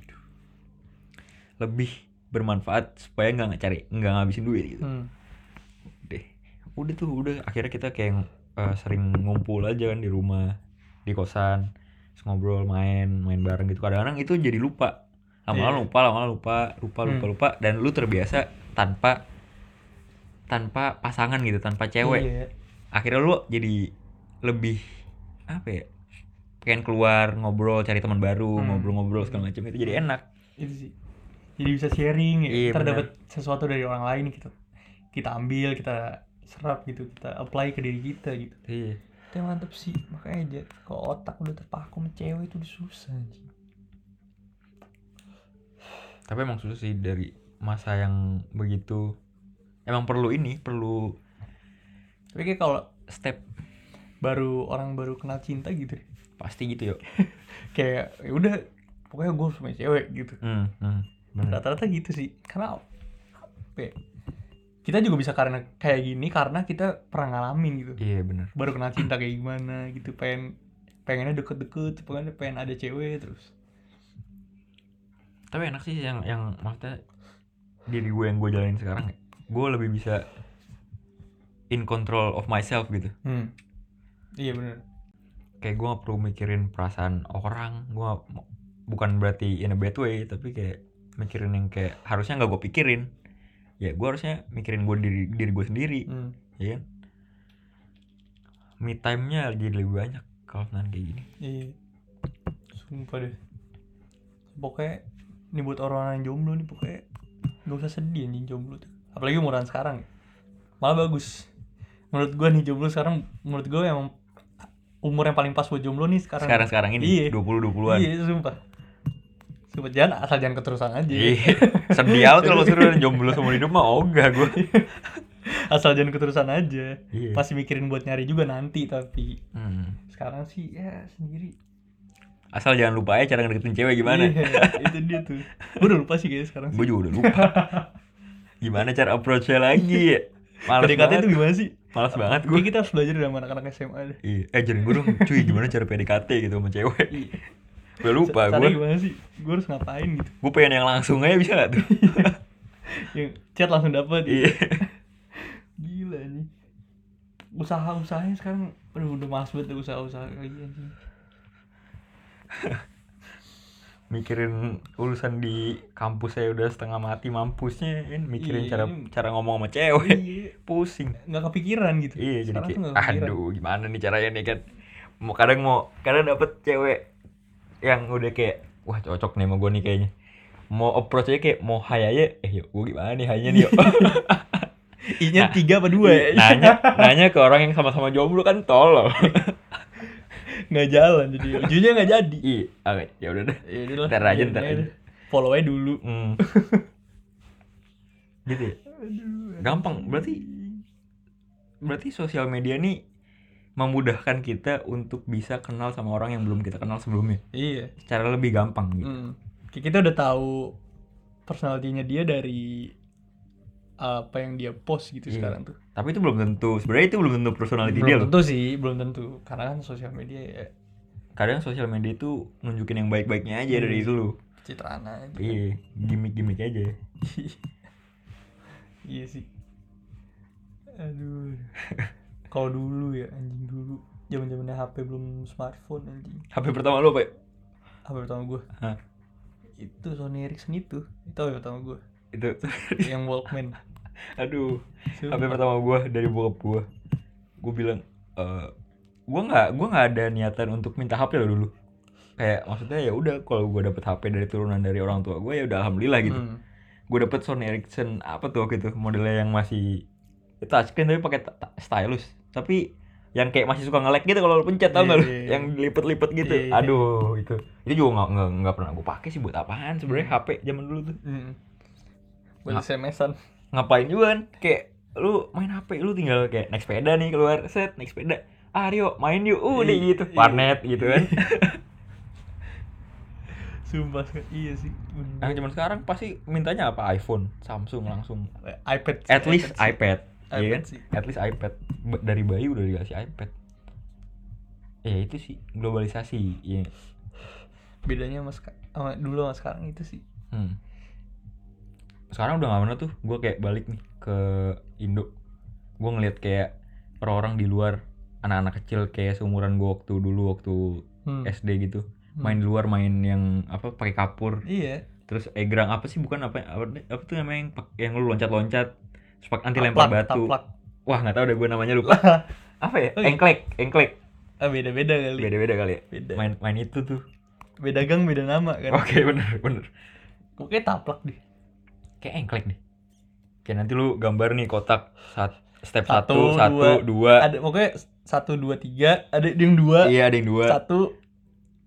[SPEAKER 1] lebih bermanfaat supaya nggak cari nggak ngabisin duit gitu.
[SPEAKER 2] Hmm.
[SPEAKER 1] deh udah tuh udah. Akhirnya kita kayak eh, sering ngumpul aja kan di rumah di kosan terus ngobrol main main bareng gitu kadang-kadang itu jadi lupa lama-lama
[SPEAKER 2] Iya.
[SPEAKER 1] lupa lama-lama lupa lupa lupa
[SPEAKER 2] Hmm.
[SPEAKER 1] lupa dan lu terbiasa tanpa tanpa pasangan gitu tanpa cewek
[SPEAKER 2] Iya.
[SPEAKER 1] akhirnya lu jadi lebih apa ya pengen keluar ngobrol cari teman baru
[SPEAKER 2] Hmm.
[SPEAKER 1] ngobrol-ngobrol segala macam itu jadi enak
[SPEAKER 2] itu sih jadi bisa sharing ya
[SPEAKER 1] Iya,
[SPEAKER 2] kita
[SPEAKER 1] benar.
[SPEAKER 2] dapat sesuatu dari orang lain kita kita ambil kita serap gitu kita apply ke diri kita gitu
[SPEAKER 1] iya
[SPEAKER 2] yang mantep sih makanya aja kalau otak udah terpaku sama cewek itu udah susah anjing.
[SPEAKER 1] tapi emang susah sih dari masa yang begitu. Emang perlu ini perlu
[SPEAKER 2] tapi kayak kalau
[SPEAKER 1] step
[SPEAKER 2] baru orang baru kenal cinta gitu.
[SPEAKER 1] Pasti gitu yuk.
[SPEAKER 2] Kayak ya udah pokoknya gue sama cewek gitu.
[SPEAKER 1] Hmm, hmm,
[SPEAKER 2] rata-rata gitu sih. Karena apa ya, kita juga bisa karena kayak gini karena kita pernah ngalamin gitu.
[SPEAKER 1] Iya bener.
[SPEAKER 2] Baru kenal cinta kayak gimana gitu pengen pengennya deket-deket pengen pengen ada cewek terus.
[SPEAKER 1] Tapi enak sih yang yang maksudnya diri gue yang gue jalanin sekarang gue lebih bisa in control of myself gitu.
[SPEAKER 2] Hmm. iya bener.
[SPEAKER 1] Kayak gue gak perlu mikirin perasaan orang gue bukan berarti in a bad way tapi kayak mikirin yang kayak harusnya nggak gue pikirin ya gue harusnya mikirin gue diri diri gue sendiri.
[SPEAKER 2] Hmm.
[SPEAKER 1] ya kan? Me time nya jadi lebih banyak kalau misalnya kayak gini.
[SPEAKER 2] Iya. Sumpah deh. Pokoknya ini buat orang yang jomblo nih pokoknya gak usah sedih anjing jomblo tuh. Apalagi umuran sekarang ya. malah bagus. Menurut gua nih jomblo sekarang menurut gua emang umur yang paling pas buat jomblo nih sekarang.
[SPEAKER 1] Sekarang sekarang
[SPEAKER 2] Iya.
[SPEAKER 1] ini 20 20-an
[SPEAKER 2] iya sumpah sumpah jangan asal jangan keterusan aja
[SPEAKER 1] Iya, sedih amat kalau suruh jomblo seumur hidup mah ogah gue.
[SPEAKER 2] asal jangan keterusan aja
[SPEAKER 1] Iya.
[SPEAKER 2] masih mikirin buat nyari juga nanti tapi
[SPEAKER 1] Hmm.
[SPEAKER 2] sekarang sih ya sendiri
[SPEAKER 1] Asal jangan lupa ya cara ngedeketin cewek gimana.
[SPEAKER 2] Iya, itu dia tuh gue udah lupa sih kayaknya sekarang
[SPEAKER 1] Gue juga udah lupa. gimana cara approach-nya lagi? Males
[SPEAKER 2] PDKT
[SPEAKER 1] banget.
[SPEAKER 2] itu gimana sih?
[SPEAKER 1] Males banget gue.
[SPEAKER 2] Kita harus belajar dari anak-anak SMA deh.
[SPEAKER 1] Iya, eh ajarin gue dong, cuy gimana cara PDKT gitu sama cewek.
[SPEAKER 2] Iya.
[SPEAKER 1] Gue lupa gue.
[SPEAKER 2] gimana sih? Gue harus ngapain gitu?
[SPEAKER 1] Gue pengen yang langsung aja bisa gak tuh?
[SPEAKER 2] Yang chat langsung dapat.
[SPEAKER 1] Iya.
[SPEAKER 2] Gila nih. Usaha-usahanya sekarang aduh udah males banget deh usaha-usaha kayak gini.
[SPEAKER 1] Mikirin urusan di kampus saya udah setengah mati mampusnya kan mikirin
[SPEAKER 2] Iya,
[SPEAKER 1] cara
[SPEAKER 2] ini-
[SPEAKER 1] cara ngomong sama cewek.
[SPEAKER 2] Iya.
[SPEAKER 1] Pusing.
[SPEAKER 2] Nggak kepikiran gitu.
[SPEAKER 1] Iya jadi kayak aduh gimana nih caranya nih kan mau kadang mau kadang dapet cewek yang udah kayak wah cocok nih sama gue nih kayaknya. Mau approach aja kayak mau hai aja. Eh yuk gue gimana nih hainya nih yuk?
[SPEAKER 2] I-nya
[SPEAKER 1] Nah,
[SPEAKER 2] tiga apa dua ya?
[SPEAKER 1] nanya nanya ke orang yang sama-sama jomblo kan tolol.
[SPEAKER 2] Nggak jalan jadi ujungnya nggak jadi.
[SPEAKER 1] Iya oke ya udah deh.
[SPEAKER 2] Ya
[SPEAKER 1] Ntar aja, ntar
[SPEAKER 2] aja
[SPEAKER 1] aja.
[SPEAKER 2] follow aja dulu.
[SPEAKER 1] Hmm. gitu ya? Gampang berarti berarti sosial media nih memudahkan kita untuk bisa kenal sama orang yang belum kita kenal sebelumnya
[SPEAKER 2] iya
[SPEAKER 1] secara lebih gampang gitu
[SPEAKER 2] Hmm. Kayak kita udah tahu personalitinya dia dari apa yang dia post gitu
[SPEAKER 1] Iya.
[SPEAKER 2] sekarang tuh.
[SPEAKER 1] tapi itu belum tentu sebenarnya itu belum tentu personality
[SPEAKER 2] belum
[SPEAKER 1] dia loh
[SPEAKER 2] tentu sih, belum tentu. Karena kan sosial media ya
[SPEAKER 1] kadang sosial media itu nunjukin yang baik-baiknya aja dari
[SPEAKER 2] Iya.
[SPEAKER 1] itu lo
[SPEAKER 2] citraan aja.
[SPEAKER 1] iya gimmick-gimmick aja
[SPEAKER 2] iya sih. Aduh. Kalau dulu ya anjing dulu zaman-zamannya HP belum smartphone anjing.
[SPEAKER 1] HP pertama lo apa ya?
[SPEAKER 2] HP pertama gue
[SPEAKER 1] Hah?
[SPEAKER 2] itu Sony Ericsson itu. Itu HP pertama gue.
[SPEAKER 1] itu
[SPEAKER 2] yang Walkman.
[SPEAKER 1] aduh
[SPEAKER 2] Sumpah.
[SPEAKER 1] HP pertama gue dari bokap gue gue bilang eh gue nggak gue nggak ada niatan untuk minta HP lo dulu kayak maksudnya ya udah kalau gue dapet HP dari turunan dari orang tua gue ya udah alhamdulillah gitu
[SPEAKER 2] Hmm.
[SPEAKER 1] gue dapet Sony Ericsson apa tuh waktu itu modelnya yang masih itu touchscreen tapi pakai stylus tapi yang kayak masih suka nge-lag gitu kalau lo pencet tau
[SPEAKER 2] Iya,
[SPEAKER 1] nggak
[SPEAKER 2] iya, iya.
[SPEAKER 1] yang lipet-lipet gitu
[SPEAKER 2] Iya, iya.
[SPEAKER 1] aduh itu itu juga nggak nggak nggak pernah gue pakai sih buat apaan sebenarnya HP zaman dulu tuh
[SPEAKER 2] Hmm. Buat
[SPEAKER 1] Ngap-
[SPEAKER 2] SMS-an.
[SPEAKER 1] ngapain juga kan kayak lu main HP lu tinggal kayak naik sepeda nih keluar set naik sepeda ah Rio main yuk uh deh
[SPEAKER 2] Iya,
[SPEAKER 1] gitu
[SPEAKER 2] iya.
[SPEAKER 1] warnet gitu kan
[SPEAKER 2] Sumpah sekali. Iya sih. bener.
[SPEAKER 1] yang zaman sekarang pasti mintanya apa iPhone Samsung langsung
[SPEAKER 2] iPad
[SPEAKER 1] at least iPad
[SPEAKER 2] iPad
[SPEAKER 1] kan?
[SPEAKER 2] sih.
[SPEAKER 1] at least iPad. Dari bayi udah dikasih iPad. Ya itu sih globalisasi ya
[SPEAKER 2] bedanya sama, seka- sama dulu sama sekarang itu sih.
[SPEAKER 1] Hmm. sekarang udah gak mana tuh gue kayak balik nih ke Indo. Gue ngeliat kayak orang-orang di luar anak-anak kecil kayak seumuran gue waktu dulu waktu
[SPEAKER 2] Hmm.
[SPEAKER 1] SD gitu.
[SPEAKER 2] Hmm.
[SPEAKER 1] main di luar main yang apa pakai kapur.
[SPEAKER 2] Iya.
[SPEAKER 1] Terus egrang apa sih? Bukan apa apa, apa tuh namanya yang, yang lu loncat-loncat terus pak- anti
[SPEAKER 2] Taplak,
[SPEAKER 1] lempar batu.
[SPEAKER 2] taplak.
[SPEAKER 1] wah nggak tahu deh gue namanya lupa. Apa ya?
[SPEAKER 2] Oh, iya.
[SPEAKER 1] engklek engklek.
[SPEAKER 2] Ah beda beda kali.
[SPEAKER 1] Beda-beda kali ya?
[SPEAKER 2] Beda.
[SPEAKER 1] Main main itu tuh.
[SPEAKER 2] Beda gang beda nama kan?
[SPEAKER 1] Oke bener bener.
[SPEAKER 2] Pokoknya taplak deh?
[SPEAKER 1] Kayak engklek deh. Kayak nanti lu gambar nih kotak sat, step
[SPEAKER 2] Satu,
[SPEAKER 1] satu, satu, dua,
[SPEAKER 2] ada pokoknya satu dua tiga. Ada yang dua.
[SPEAKER 1] Iya ada yang dua,
[SPEAKER 2] satu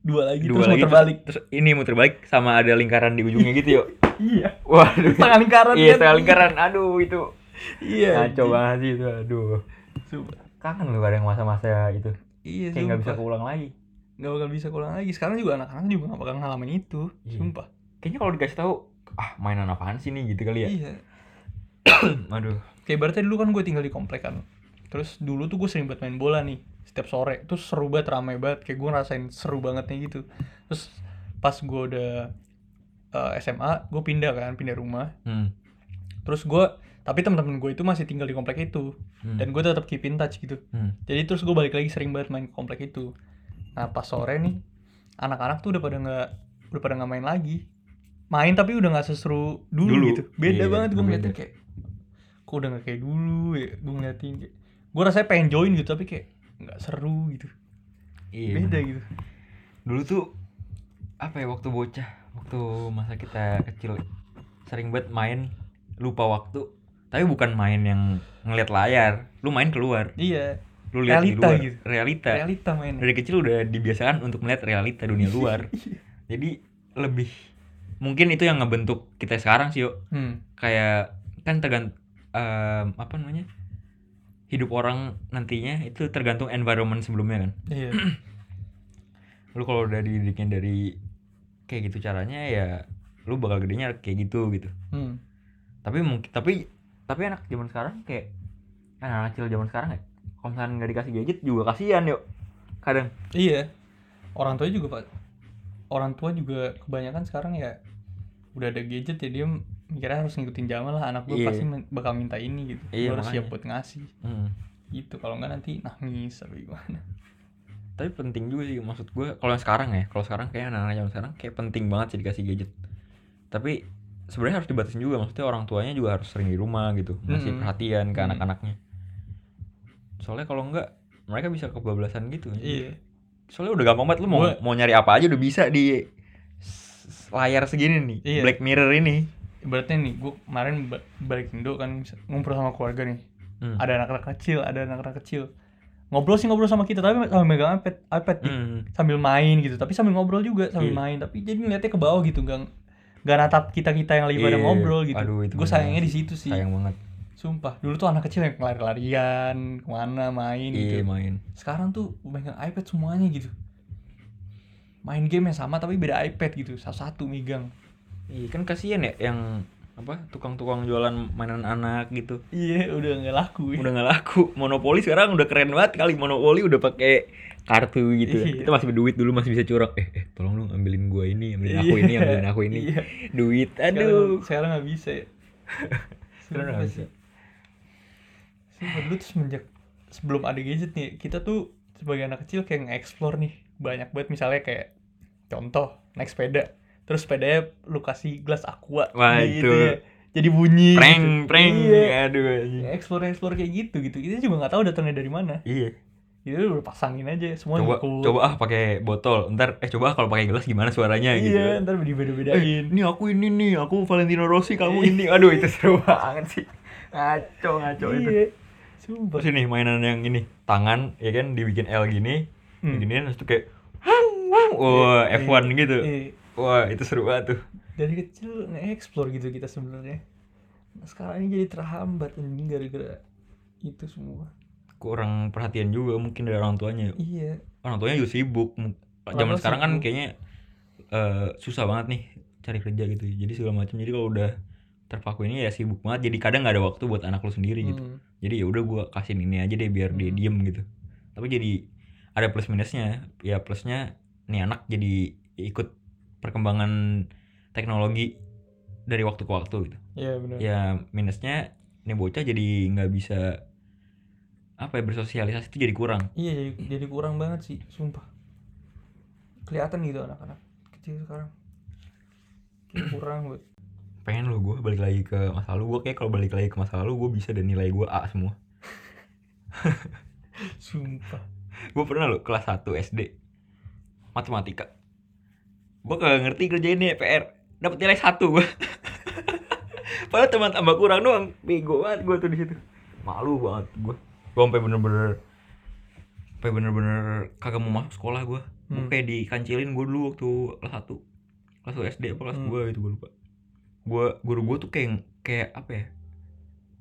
[SPEAKER 2] dua lagi
[SPEAKER 1] dua
[SPEAKER 2] terus
[SPEAKER 1] lagi
[SPEAKER 2] muter balik
[SPEAKER 1] terus, terus ini muter balik sama ada lingkaran di ujungnya gitu yuk.
[SPEAKER 2] iya.
[SPEAKER 1] Waduh.
[SPEAKER 2] setengah lingkaran
[SPEAKER 1] iya
[SPEAKER 2] kan?
[SPEAKER 1] setengah lingkaran. Aduh itu
[SPEAKER 2] iya anjing.
[SPEAKER 1] banget sih itu. Aduh.
[SPEAKER 2] Sumpah.
[SPEAKER 1] Kangen lu kadang masa-masa itu.
[SPEAKER 2] iya
[SPEAKER 1] Kayak nggak bisa keulang lagi.
[SPEAKER 2] nggak bakal bisa keulang lagi sekarang juga anak-anak juga nggak bakal ngalamin itu
[SPEAKER 1] Iya.
[SPEAKER 2] sumpah
[SPEAKER 1] Kayaknya kalau dikasih tahu ah mainan apaan sih nih gitu kali ya.
[SPEAKER 2] iya
[SPEAKER 1] Aduh.
[SPEAKER 2] kayak berarti dulu kan gue tinggal di komplek kan terus dulu tuh gue sering buat main bola nih setiap sore terus seru banget ramai banget kayak gue ngerasain seru banget nih gitu terus pas gue udah eh, SMA gue pindah kan pindah rumah
[SPEAKER 1] Hmm.
[SPEAKER 2] terus gue tapi teman-teman gue itu masih tinggal di komplek itu
[SPEAKER 1] Hmm.
[SPEAKER 2] dan gue tetap keep in touch gitu
[SPEAKER 1] Hmm.
[SPEAKER 2] jadi terus gue balik lagi sering banget main ke komplek itu nah pas sore nih anak-anak tuh udah pada nggak udah pada nggak main lagi main tapi udah nggak seseru dulu,
[SPEAKER 1] Dulu.
[SPEAKER 2] gitu beda
[SPEAKER 1] Iya,
[SPEAKER 2] banget gue ngeliatin kayak kok udah nggak kayak dulu ya gue ngeliatin kayak gue rasanya pengen join gitu tapi kayak nggak seru gitu
[SPEAKER 1] Iya.
[SPEAKER 2] beda
[SPEAKER 1] bener.
[SPEAKER 2] gitu
[SPEAKER 1] Dulu tuh apa ya waktu bocah, waktu masa kita kecil sering banget main lupa waktu. Tapi bukan main yang ngeliat layar, lu main keluar.
[SPEAKER 2] iya
[SPEAKER 1] Lu lihat di
[SPEAKER 2] Realita
[SPEAKER 1] luar.
[SPEAKER 2] gitu.
[SPEAKER 1] Realita.
[SPEAKER 2] realita main
[SPEAKER 1] Dari kecil udah dibiasakan untuk melihat realita dunia luar. Jadi lebih mungkin itu yang ngebentuk kita sekarang sih, yuk.
[SPEAKER 2] hmm.
[SPEAKER 1] Kayak kan tergant em, apa namanya? Hidup orang nantinya itu tergantung environment sebelumnya kan.
[SPEAKER 2] iya
[SPEAKER 1] lu kalau udah dididikin dari kayak gitu caranya ya lu bakal gedenya kayak gitu gitu
[SPEAKER 2] hmm.
[SPEAKER 1] tapi mungkin tapi tapi anak zaman sekarang kayak anak kecil zaman sekarang ya kalau misalnya nggak dikasih gadget juga kasihan yuk kadang
[SPEAKER 2] Iya. Orang tua juga pak. Orang tua juga kebanyakan sekarang ya udah ada gadget ya dia mikirnya harus ngikutin zaman lah anak gue
[SPEAKER 1] Iya.
[SPEAKER 2] pasti bakal minta ini gitu.
[SPEAKER 1] Iya,
[SPEAKER 2] harus siap buat ngasih
[SPEAKER 1] Hmm.
[SPEAKER 2] gitu. Kalau nggak nanti nangis apa gimana.
[SPEAKER 1] tapi penting juga sih maksud gue kalau sekarang ya kalau sekarang kayak anak-anak zaman sekarang kayak penting banget sih dikasih gadget tapi sebenarnya harus dibatasin juga maksudnya orang tuanya juga harus sering di rumah gitu ngasih
[SPEAKER 2] Mm-mm.
[SPEAKER 1] perhatian ke
[SPEAKER 2] Mm.
[SPEAKER 1] anak-anaknya soalnya kalau enggak mereka bisa kebablasan gitu
[SPEAKER 2] Iya.
[SPEAKER 1] soalnya udah gampang banget lu mau
[SPEAKER 2] Gua-
[SPEAKER 1] mau nyari apa aja udah bisa di layar segini nih
[SPEAKER 2] Iya.
[SPEAKER 1] Black Mirror ini
[SPEAKER 2] Ibaratnya nih gue kemarin ba- balik Indo kan ngumpul sama keluarga nih.
[SPEAKER 1] Hmm.
[SPEAKER 2] Ada anak-anak kecil, ada anak-anak kecil. ngobrol sih ngobrol sama kita tapi sambil megang iPad iPad.
[SPEAKER 1] Hmm.
[SPEAKER 2] sambil main gitu tapi sambil ngobrol juga sambil
[SPEAKER 1] Iya.
[SPEAKER 2] main tapi jadi ngeliatnya ke bawah gitu nggak nggak natap kita kita yang lagi pada
[SPEAKER 1] Iya.
[SPEAKER 2] ngobrol gitu.
[SPEAKER 1] Aduh, itu
[SPEAKER 2] gue sayangnya di situ sih.
[SPEAKER 1] Sayang banget.
[SPEAKER 2] Sumpah dulu tuh anak kecil yang lari-larian ke mana main
[SPEAKER 1] iya
[SPEAKER 2] gitu.
[SPEAKER 1] main.
[SPEAKER 2] Sekarang tuh megang iPad semuanya gitu. Main game yang sama tapi beda iPad gitu satu-satu megang.
[SPEAKER 1] Iya kan kasihan ya yang apa tukang-tukang jualan mainan anak gitu.
[SPEAKER 2] Iya udah nggak laku ya.
[SPEAKER 1] udah nggak laku. Monopoli sekarang udah keren banget kali. Monopoli udah pakai kartu gitu
[SPEAKER 2] Iya.
[SPEAKER 1] kita masih berduit dulu masih bisa curang eh, eh tolong dong ambilin gua ini ambilin aku ini
[SPEAKER 2] Iya.
[SPEAKER 1] ambilin aku ini
[SPEAKER 2] Iya.
[SPEAKER 1] duit aduh
[SPEAKER 2] sekarang nggak bisa ya
[SPEAKER 1] Sekarang nggak bisa.
[SPEAKER 2] Sumpah dulu tuh semenjak sebelum ada gadget nih, kita tuh sebagai anak kecil kayak nge-explore nih banyak banget misalnya kayak contoh naik sepeda terus sepedanya lu kasih gelas aqua
[SPEAKER 1] Wah,
[SPEAKER 2] gitu
[SPEAKER 1] itu.
[SPEAKER 2] ya. jadi bunyi
[SPEAKER 1] prank
[SPEAKER 2] gitu.
[SPEAKER 1] prank
[SPEAKER 2] iya
[SPEAKER 1] aduh
[SPEAKER 2] explore explore kayak gitu gitu kita juga nggak tahu datangnya dari mana
[SPEAKER 1] iya
[SPEAKER 2] itu udah pasangin aja semua
[SPEAKER 1] coba
[SPEAKER 2] nyangkut.
[SPEAKER 1] coba ah pakai botol ntar eh coba ah kalau pakai gelas gimana suaranya gitu
[SPEAKER 2] iya ntar dibeda-bedain
[SPEAKER 1] Eh, ini aku ini nih, aku Valentino Rossi, kamu ini. Aduh, itu seru banget sih. Ngaco, ngaco itu.
[SPEAKER 2] iya sumpah
[SPEAKER 1] Terus ini mainan yang ini, tangan ya kan dibikin L gini,
[SPEAKER 2] Hmm.
[SPEAKER 1] diginiin terus tuh kayak wang wang. Wah,
[SPEAKER 2] Iya,
[SPEAKER 1] F1 gitu.
[SPEAKER 2] iya.
[SPEAKER 1] Wah, itu seru banget tuh.
[SPEAKER 2] dari kecil nge-explore gitu kita sebenarnya nah, sekarang ini jadi terhambat anjing gara-gara itu semua
[SPEAKER 1] Kurang perhatian juga mungkin dari orang tuanya.
[SPEAKER 2] iya
[SPEAKER 1] Orang tuanya juga sibuk.
[SPEAKER 2] Orang
[SPEAKER 1] Zaman sekarang kan kayaknya eh, susah banget nih cari kerja gitu. Jadi segala macam. Jadi kalau udah terpaku ini ya sibuk banget. Jadi kadang nggak ada waktu buat anak lu sendiri gitu.
[SPEAKER 2] Hmm.
[SPEAKER 1] jadi ya udah gua kasihin ini aja deh biar dia
[SPEAKER 2] Hmm.
[SPEAKER 1] diem gitu tapi jadi ada plus minusnya ya plusnya nih anak jadi ikut perkembangan teknologi dari waktu ke waktu gitu
[SPEAKER 2] iya benar
[SPEAKER 1] ya minusnya nih bocah jadi nggak bisa apa ya bersosialisasi itu jadi kurang.
[SPEAKER 2] Iya jadi, jadi kurang banget sih sumpah. Kelihatan gitu anak-anak kecil sekarang. Kayak kurang buat
[SPEAKER 1] pengen lo gue balik lagi ke masa lalu. Gue kayak kalau balik lagi ke masa lalu gue bisa dan nilai gue A semua.
[SPEAKER 2] Sumpah.
[SPEAKER 1] Gue pernah lo kelas 1 SD matematika. Gue kagak ngerti kerjainnya PR dapat nilai satu gue padahal teman tambah kurang doang. Bego banget gue tuh di situ. Malu banget gue gue sampai bener-bener sampai bener-bener kagak mau masuk sekolah gue gue
[SPEAKER 2] Hmm.
[SPEAKER 1] kayak dikancilin gue dulu waktu kelas 1 kelas 1 SD apa kelas
[SPEAKER 2] Hmm.
[SPEAKER 1] 2 gitu gue lupa. Gue guru gue tuh kayak kayak apa ya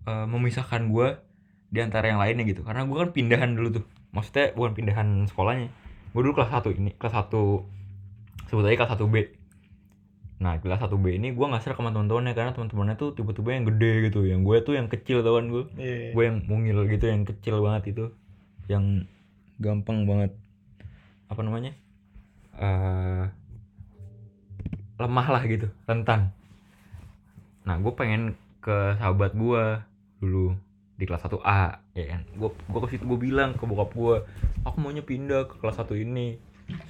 [SPEAKER 1] eh, memisahkan gue di antara yang lainnya gitu. Karena gue kan pindahan dulu tuh. Maksudnya bukan pindahan sekolahnya. Gue dulu kelas 1 ini kelas 1 sebut aja kelas 1 B nah kelas 1 B ini gue nggak serak sama teman-temannya karena teman-temannya tuh tipe-tipe yang gede gitu. Yang gue tuh yang kecil tawan gue
[SPEAKER 2] iya.
[SPEAKER 1] Gue yang mungil gitu yang kecil banget itu. Yang gampang banget. Apa namanya? Eh lemah lah gitu rentan. Nah gue pengen ke sahabat gue dulu di kelas 1A ya kan? Gue gue ke situ gue bilang ke bokap gue aku maunya pindah ke kelas 1 ini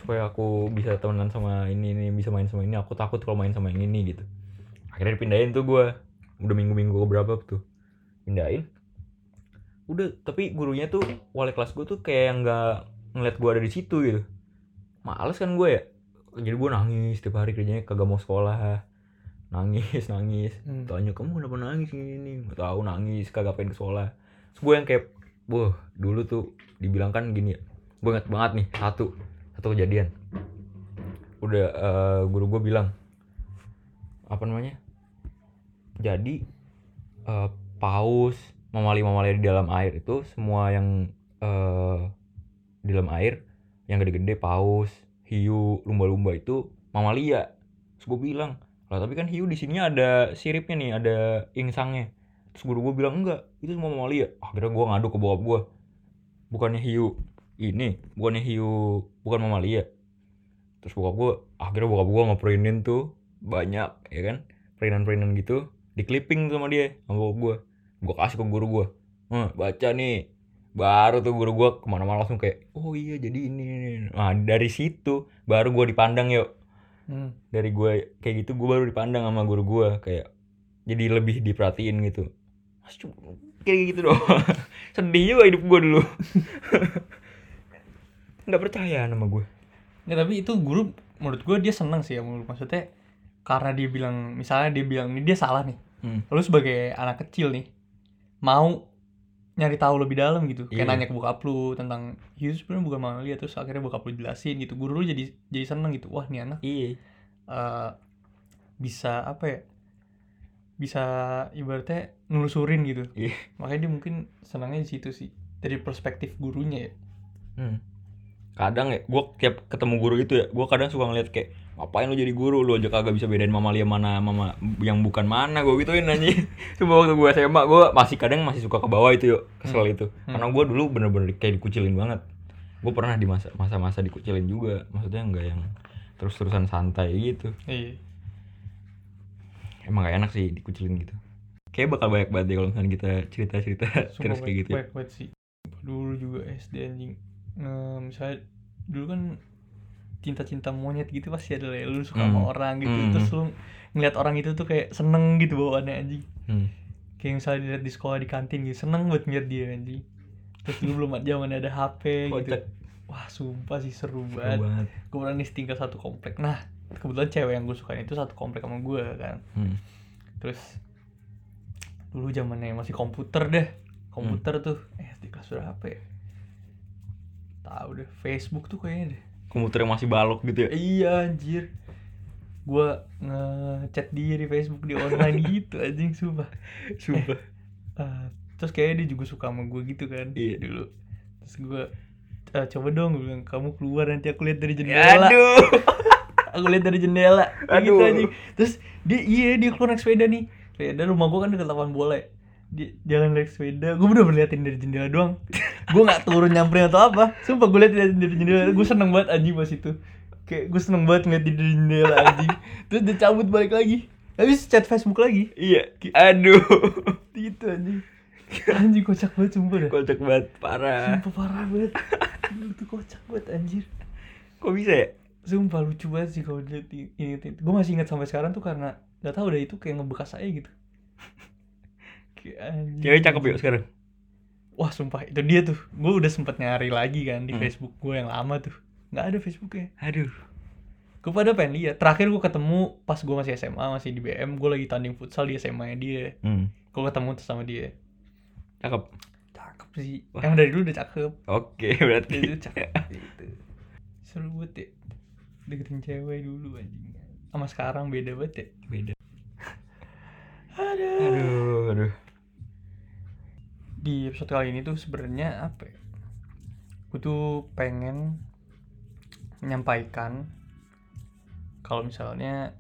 [SPEAKER 1] supaya aku bisa temenan sama ini ini bisa main sama ini. Aku takut kalau main sama yang ini gitu. Akhirnya dipindahin tuh gue udah minggu-minggu berapa tuh? Pindahin. Udah tapi gurunya tuh wali kelas gue tuh kayak yang nggak ngeliat gue ada di situ gitu. Males kan gue ya? Jadi gue nangis setiap hari kerjanya kagak mau sekolah. Nangis nangis.
[SPEAKER 2] Hmm.
[SPEAKER 1] tanya kamu kenapa nangis ini ini? Nggak tahu nangis kagak pengen ke sekolah. Terus gue yang kayak wah dulu tuh dibilang kan gini ya gue inget banget nih satu satu kejadian? Udah eh, guru gue bilang apa namanya? Jadi eh, paus mamali-mamali di dalam air itu semua yang eh, di dalam air yang gede-gede paus hiu lumba-lumba itu mamalia. Terus gue bilang lah tapi kan hiu di sininya ada siripnya nih ada insangnya. Terus guru gue bilang enggak itu semua mamalia. Akhirnya gue ngadu ke bokap gue bukannya hiu ini bukannya hiu bukan mamalia terus bokap gue akhirnya bokap gue ngeprinin tuh banyak ya kan? Perinan-perinan gitu di clipping sama dia sama bokap gue gue kasih ke guru gue "Eh, baca nih. Baru tuh guru gue ke mana-mana langsung kayak oh iya jadi ini, ini. nah dari situ baru gue dipandang yuk.
[SPEAKER 2] Hmm.
[SPEAKER 1] dari gue kayak gitu gue baru dipandang sama guru gue kayak jadi lebih diperhatiin gitu. Kayak gitu doang. Sedih juga hidup gue dulu nggak percaya sama gue.
[SPEAKER 2] Ya, tapi itu guru menurut gue dia seneng sih ya menurut maksudnya karena dia bilang misalnya dia bilang ini dia salah nih.
[SPEAKER 1] Hmm.
[SPEAKER 2] lalu sebagai anak kecil nih mau nyari tahu lebih dalam gitu. Kayak
[SPEAKER 1] Iya.
[SPEAKER 2] nanya ke bokap lu tentang itu sebenarnya bukan Mamalia terus akhirnya bokap lu jelasin gitu. Guru lu jadi jadi seneng gitu. Wah nih anak
[SPEAKER 1] iya.
[SPEAKER 2] eh, bisa apa ya bisa ibaratnya nelusurin gitu.
[SPEAKER 1] Iya.
[SPEAKER 2] makanya dia mungkin senangnya di situ sih. Dari perspektif gurunya ya.
[SPEAKER 1] Hmm. Kadang ya gue tiap ketemu guru gitu ya gue kadang suka ngeliat kayak ngapain lu jadi guru? Lu aja kagak bisa bedain mamalia mana mama yang bukan mana gue gituin aja cuma waktu gue SMA gue masih kadang masih suka ke bawah itu yuk kesel itu.
[SPEAKER 2] Hmm.
[SPEAKER 1] karena gue dulu bener-bener kayak dikucilin banget. Gue pernah di masa masa-masa dikucilin juga maksudnya nggak yang terus-terusan santai gitu.
[SPEAKER 2] Iya.
[SPEAKER 1] Emang gak enak sih dikucilin gitu. Kayak bakal banyak banget deh kalau misalnya kita cerita-cerita terus kayak gitu ya.
[SPEAKER 2] banget sih. Dulu juga SD anjing Nge- misalnya dulu kan cinta-cinta monyet gitu pasti ada ya. Lu suka sama
[SPEAKER 1] Hmm.
[SPEAKER 2] orang gitu
[SPEAKER 1] Hmm.
[SPEAKER 2] terus lu ngeliat orang itu tuh kayak seneng gitu bawaannya anjing.
[SPEAKER 1] Hmm.
[SPEAKER 2] kayak misalnya dilihat di sekolah di kantin gitu seneng buat ngeliat dia anjing. Terus dulu belum zaman ada HP gitu.
[SPEAKER 1] Kocak.
[SPEAKER 2] wah sumpah sih seru
[SPEAKER 1] Seru
[SPEAKER 2] banget.
[SPEAKER 1] banget.
[SPEAKER 2] Kemudian nih tinggal satu komplek. Nah kebetulan cewek yang gue sukain itu satu komplek sama gue kan.
[SPEAKER 1] Hmm.
[SPEAKER 2] terus dulu zamannya masih komputer deh. Komputer tuh eh di kelas berapa ya tahu deh Facebook tuh kayaknya deh.
[SPEAKER 1] Komputer yang masih balok gitu ya?
[SPEAKER 2] Iya anjir. Gua ngechat dia di Facebook di online gitu anjing sumpah.
[SPEAKER 1] Sumpah.
[SPEAKER 2] Ah, terus kayaknya dia juga suka sama gue gitu kan
[SPEAKER 1] Iya.
[SPEAKER 2] dulu. Terus gue "Ah, coba dong gue bilang kamu keluar nanti aku lihat dari jendela.
[SPEAKER 1] Aduh.
[SPEAKER 2] Aku lihat dari jendela. Gitu
[SPEAKER 1] Aduh.
[SPEAKER 2] anjing. Terus dia iya dia keluar naik sepeda nih. Sepeda rumah gua kan dekat lapangan bola ya. Jalan naik sepeda. Gue bener bener liatin dari jendela doang. Gue nggak turun nyamperin atau apa. Sumpah gue liatin dari jendela. Gue seneng banget anjing pas itu. Kayak gue seneng banget ngeliat dari jendela anjing. Terus dia cabut balik lagi. Habis chat Facebook lagi.
[SPEAKER 1] Iya. Aduh.
[SPEAKER 2] Gitu anjing. Anjing kocak banget sumpah dah.
[SPEAKER 1] Kocak banget parah.
[SPEAKER 2] Sumpah parah banget. Tuh kocak banget anjir.
[SPEAKER 1] Kok bisa ya?
[SPEAKER 2] Sumpah lucu banget sih kalau dilihat ini Gue masih ingat sampai sekarang tuh karena gak tahu udah itu kayak ngebekas saya gitu.
[SPEAKER 1] Cewek cakep yuk sekarang
[SPEAKER 2] Wah sumpah itu dia tuh. Gue udah sempet nyari lagi kan di
[SPEAKER 1] Hmm.
[SPEAKER 2] Facebook gue yang lama tuh. Nggak ada Facebooknya.
[SPEAKER 1] aduh
[SPEAKER 2] Gue pada pengen lihat. Terakhir gue ketemu pas gue masih SMA masih di BM. Gue lagi tanding futsal di SMA nya dia.
[SPEAKER 1] hmm.
[SPEAKER 2] Gue ketemu tuh sama dia.
[SPEAKER 1] cakep
[SPEAKER 2] Cakep sih.
[SPEAKER 1] Wah.
[SPEAKER 2] Emang dari dulu udah cakep.
[SPEAKER 1] oke berarti
[SPEAKER 2] Dia tuh cakep gitu. Seru banget ya. Deketin cewek dulu anjing. Sama sekarang beda banget ya.
[SPEAKER 1] beda
[SPEAKER 2] Aduh.
[SPEAKER 1] aduh aduh
[SPEAKER 2] di episode kali ini tuh sebenarnya apa ya? Gue tuh pengen menyampaikan kalau misalnya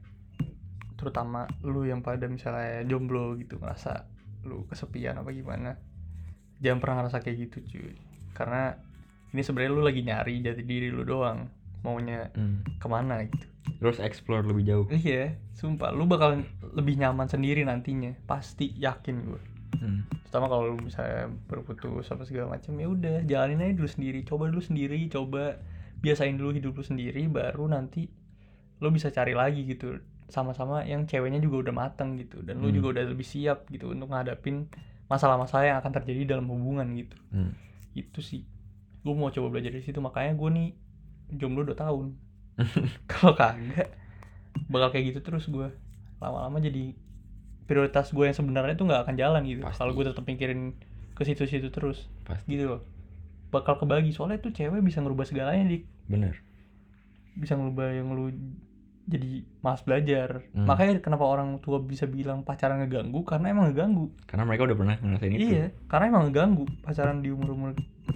[SPEAKER 2] terutama lu yang pada misalnya jomblo gitu ngerasa lu kesepian apa gimana jangan pernah ngerasa kayak gitu cuy karena ini sebenarnya lu lagi nyari jati diri lu doang maunya
[SPEAKER 1] hmm.
[SPEAKER 2] ke mana gitu
[SPEAKER 1] terus explore lebih jauh
[SPEAKER 2] iya sumpah lu bakal lebih nyaman sendiri nantinya pasti yakin gue
[SPEAKER 1] hmm.
[SPEAKER 2] terutama kalau lu misalnya berputus apa segala macam ya udah jalanin aja dulu sendiri. Coba dulu sendiri coba biasain dulu hidup lu sendiri baru nanti lu bisa cari lagi gitu. Sama-sama yang ceweknya juga udah mateng gitu dan lu
[SPEAKER 1] Hmm.
[SPEAKER 2] juga udah lebih siap gitu untuk ngadapin masalah-masalah yang akan terjadi dalam hubungan gitu.
[SPEAKER 1] Hmm.
[SPEAKER 2] itu sih. Gue mau coba belajar dari situ. Makanya gue nih jomblo 2 tahun. Kalau kagak bakal kayak gitu terus gue lama-lama jadi prioritas gue yang sebenarnya tuh nggak akan jalan gitu. Kalau gue tetap mikirin ke situ-situ terus.
[SPEAKER 1] Pasti.
[SPEAKER 2] Gitu loh. Bakal kebagi. Soalnya tuh cewek bisa ngerubah segalanya dik.
[SPEAKER 1] Bener.
[SPEAKER 2] Bisa ngerubah yang lu jadi malas belajar.
[SPEAKER 1] Hmm.
[SPEAKER 2] makanya kenapa orang tua bisa bilang pacaran ngeganggu? Karena emang ngeganggu.
[SPEAKER 1] Karena mereka udah pernah ngerasain itu.
[SPEAKER 2] Iya karena emang ngeganggu. Pacaran di umur umur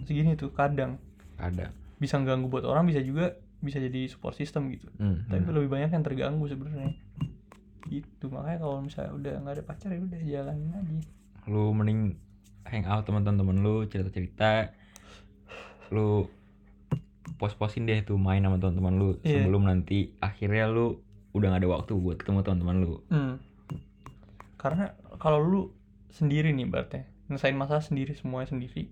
[SPEAKER 2] segini tuh kadang.
[SPEAKER 1] Ada
[SPEAKER 2] bisa ngeganggu buat orang bisa juga bisa jadi support system gitu.
[SPEAKER 1] Hmm.
[SPEAKER 2] tapi
[SPEAKER 1] bener.
[SPEAKER 2] lebih banyak yang terganggu sebenarnya gitu. Makanya kalau misalnya udah nggak ada pacar ya udah jalanin aja.
[SPEAKER 1] Lu mending hang out teman-teman lu cerita-cerita. Lu pos-posin deh tuh main sama teman-teman lu
[SPEAKER 2] Iya.
[SPEAKER 1] sebelum nanti akhirnya lu udah gak ada waktu buat ketemu teman-teman lu.
[SPEAKER 2] Hmm. Karena kalau lu sendiri nih berarti nyelesain masalah sendiri semuanya sendiri,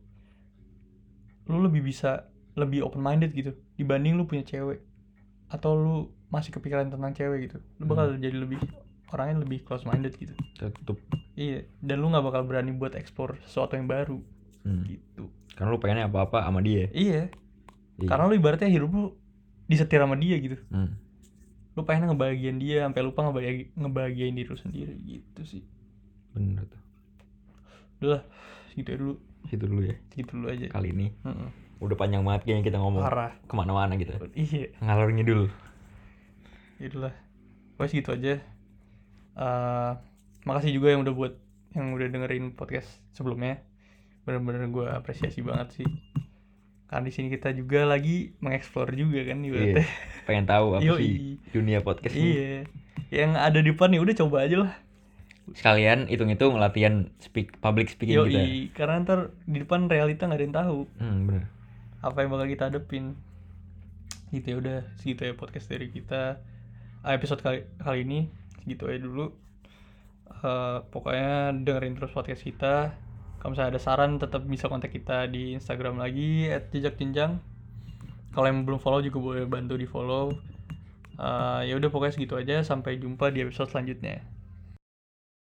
[SPEAKER 2] lu lebih bisa lebih open minded gitu dibanding lu punya cewek atau lu masih kepikiran tentang cewek gitu, lu bakal jadi lebih orangnya lebih close minded gitu.
[SPEAKER 1] tutup
[SPEAKER 2] Iya, dan lu nggak bakal berani buat explore sesuatu yang baru
[SPEAKER 1] hmm.
[SPEAKER 2] gitu.
[SPEAKER 1] karena lu pengennya apa-apa sama dia
[SPEAKER 2] Iya,
[SPEAKER 1] Iya.
[SPEAKER 2] karena lu ibaratnya hidup lu disetir sama dia gitu.
[SPEAKER 1] hmm.
[SPEAKER 2] Lu pengen ngebahagiain dia sampai lupa ngebahagiain, ngebahagiain diri lu sendiri gitu sih.
[SPEAKER 1] bener tuh
[SPEAKER 2] Udah lah, aja dulu.
[SPEAKER 1] Situ dulu ya.
[SPEAKER 2] Segitu dulu aja.
[SPEAKER 1] Kali ini
[SPEAKER 2] Mm-mm.
[SPEAKER 1] udah panjang banget kayaknya kita ngomong
[SPEAKER 2] Parah.
[SPEAKER 1] ke mana-mana gitu.
[SPEAKER 2] Iya.
[SPEAKER 1] Ngalor ngidul.
[SPEAKER 2] itulah pokoknya segitu aja Eh makasih juga yang udah buat yang udah dengerin podcast sebelumnya bener-bener gue apresiasi banget sih karena di sini kita juga lagi mengeksplor juga kan
[SPEAKER 1] Iya.
[SPEAKER 2] ibaratnya
[SPEAKER 1] Pengen tahu apa
[SPEAKER 2] Yoi.
[SPEAKER 1] sih dunia podcast ini.
[SPEAKER 2] iya yang ada di depan ya udah coba aja lah
[SPEAKER 1] Sekalian hitung-hitung latihan speak public speaking
[SPEAKER 2] Yoi,
[SPEAKER 1] kita.
[SPEAKER 2] karena ntar di depan realita nggak ada yang tahu
[SPEAKER 1] Hmm, bener.
[SPEAKER 2] apa yang bakal kita hadepin gitu ya udah segitu ya podcast dari kita Ah, episode kali kali ini segitu aja dulu. Eh, pokoknya dengerin terus podcast kita. Kalau misalnya ada saran tetap bisa kontak kita di Instagram lagi @jejak jenjang kalau yang belum follow juga boleh bantu di follow. Eh, ya udah pokoknya segitu aja. Sampai jumpa di episode selanjutnya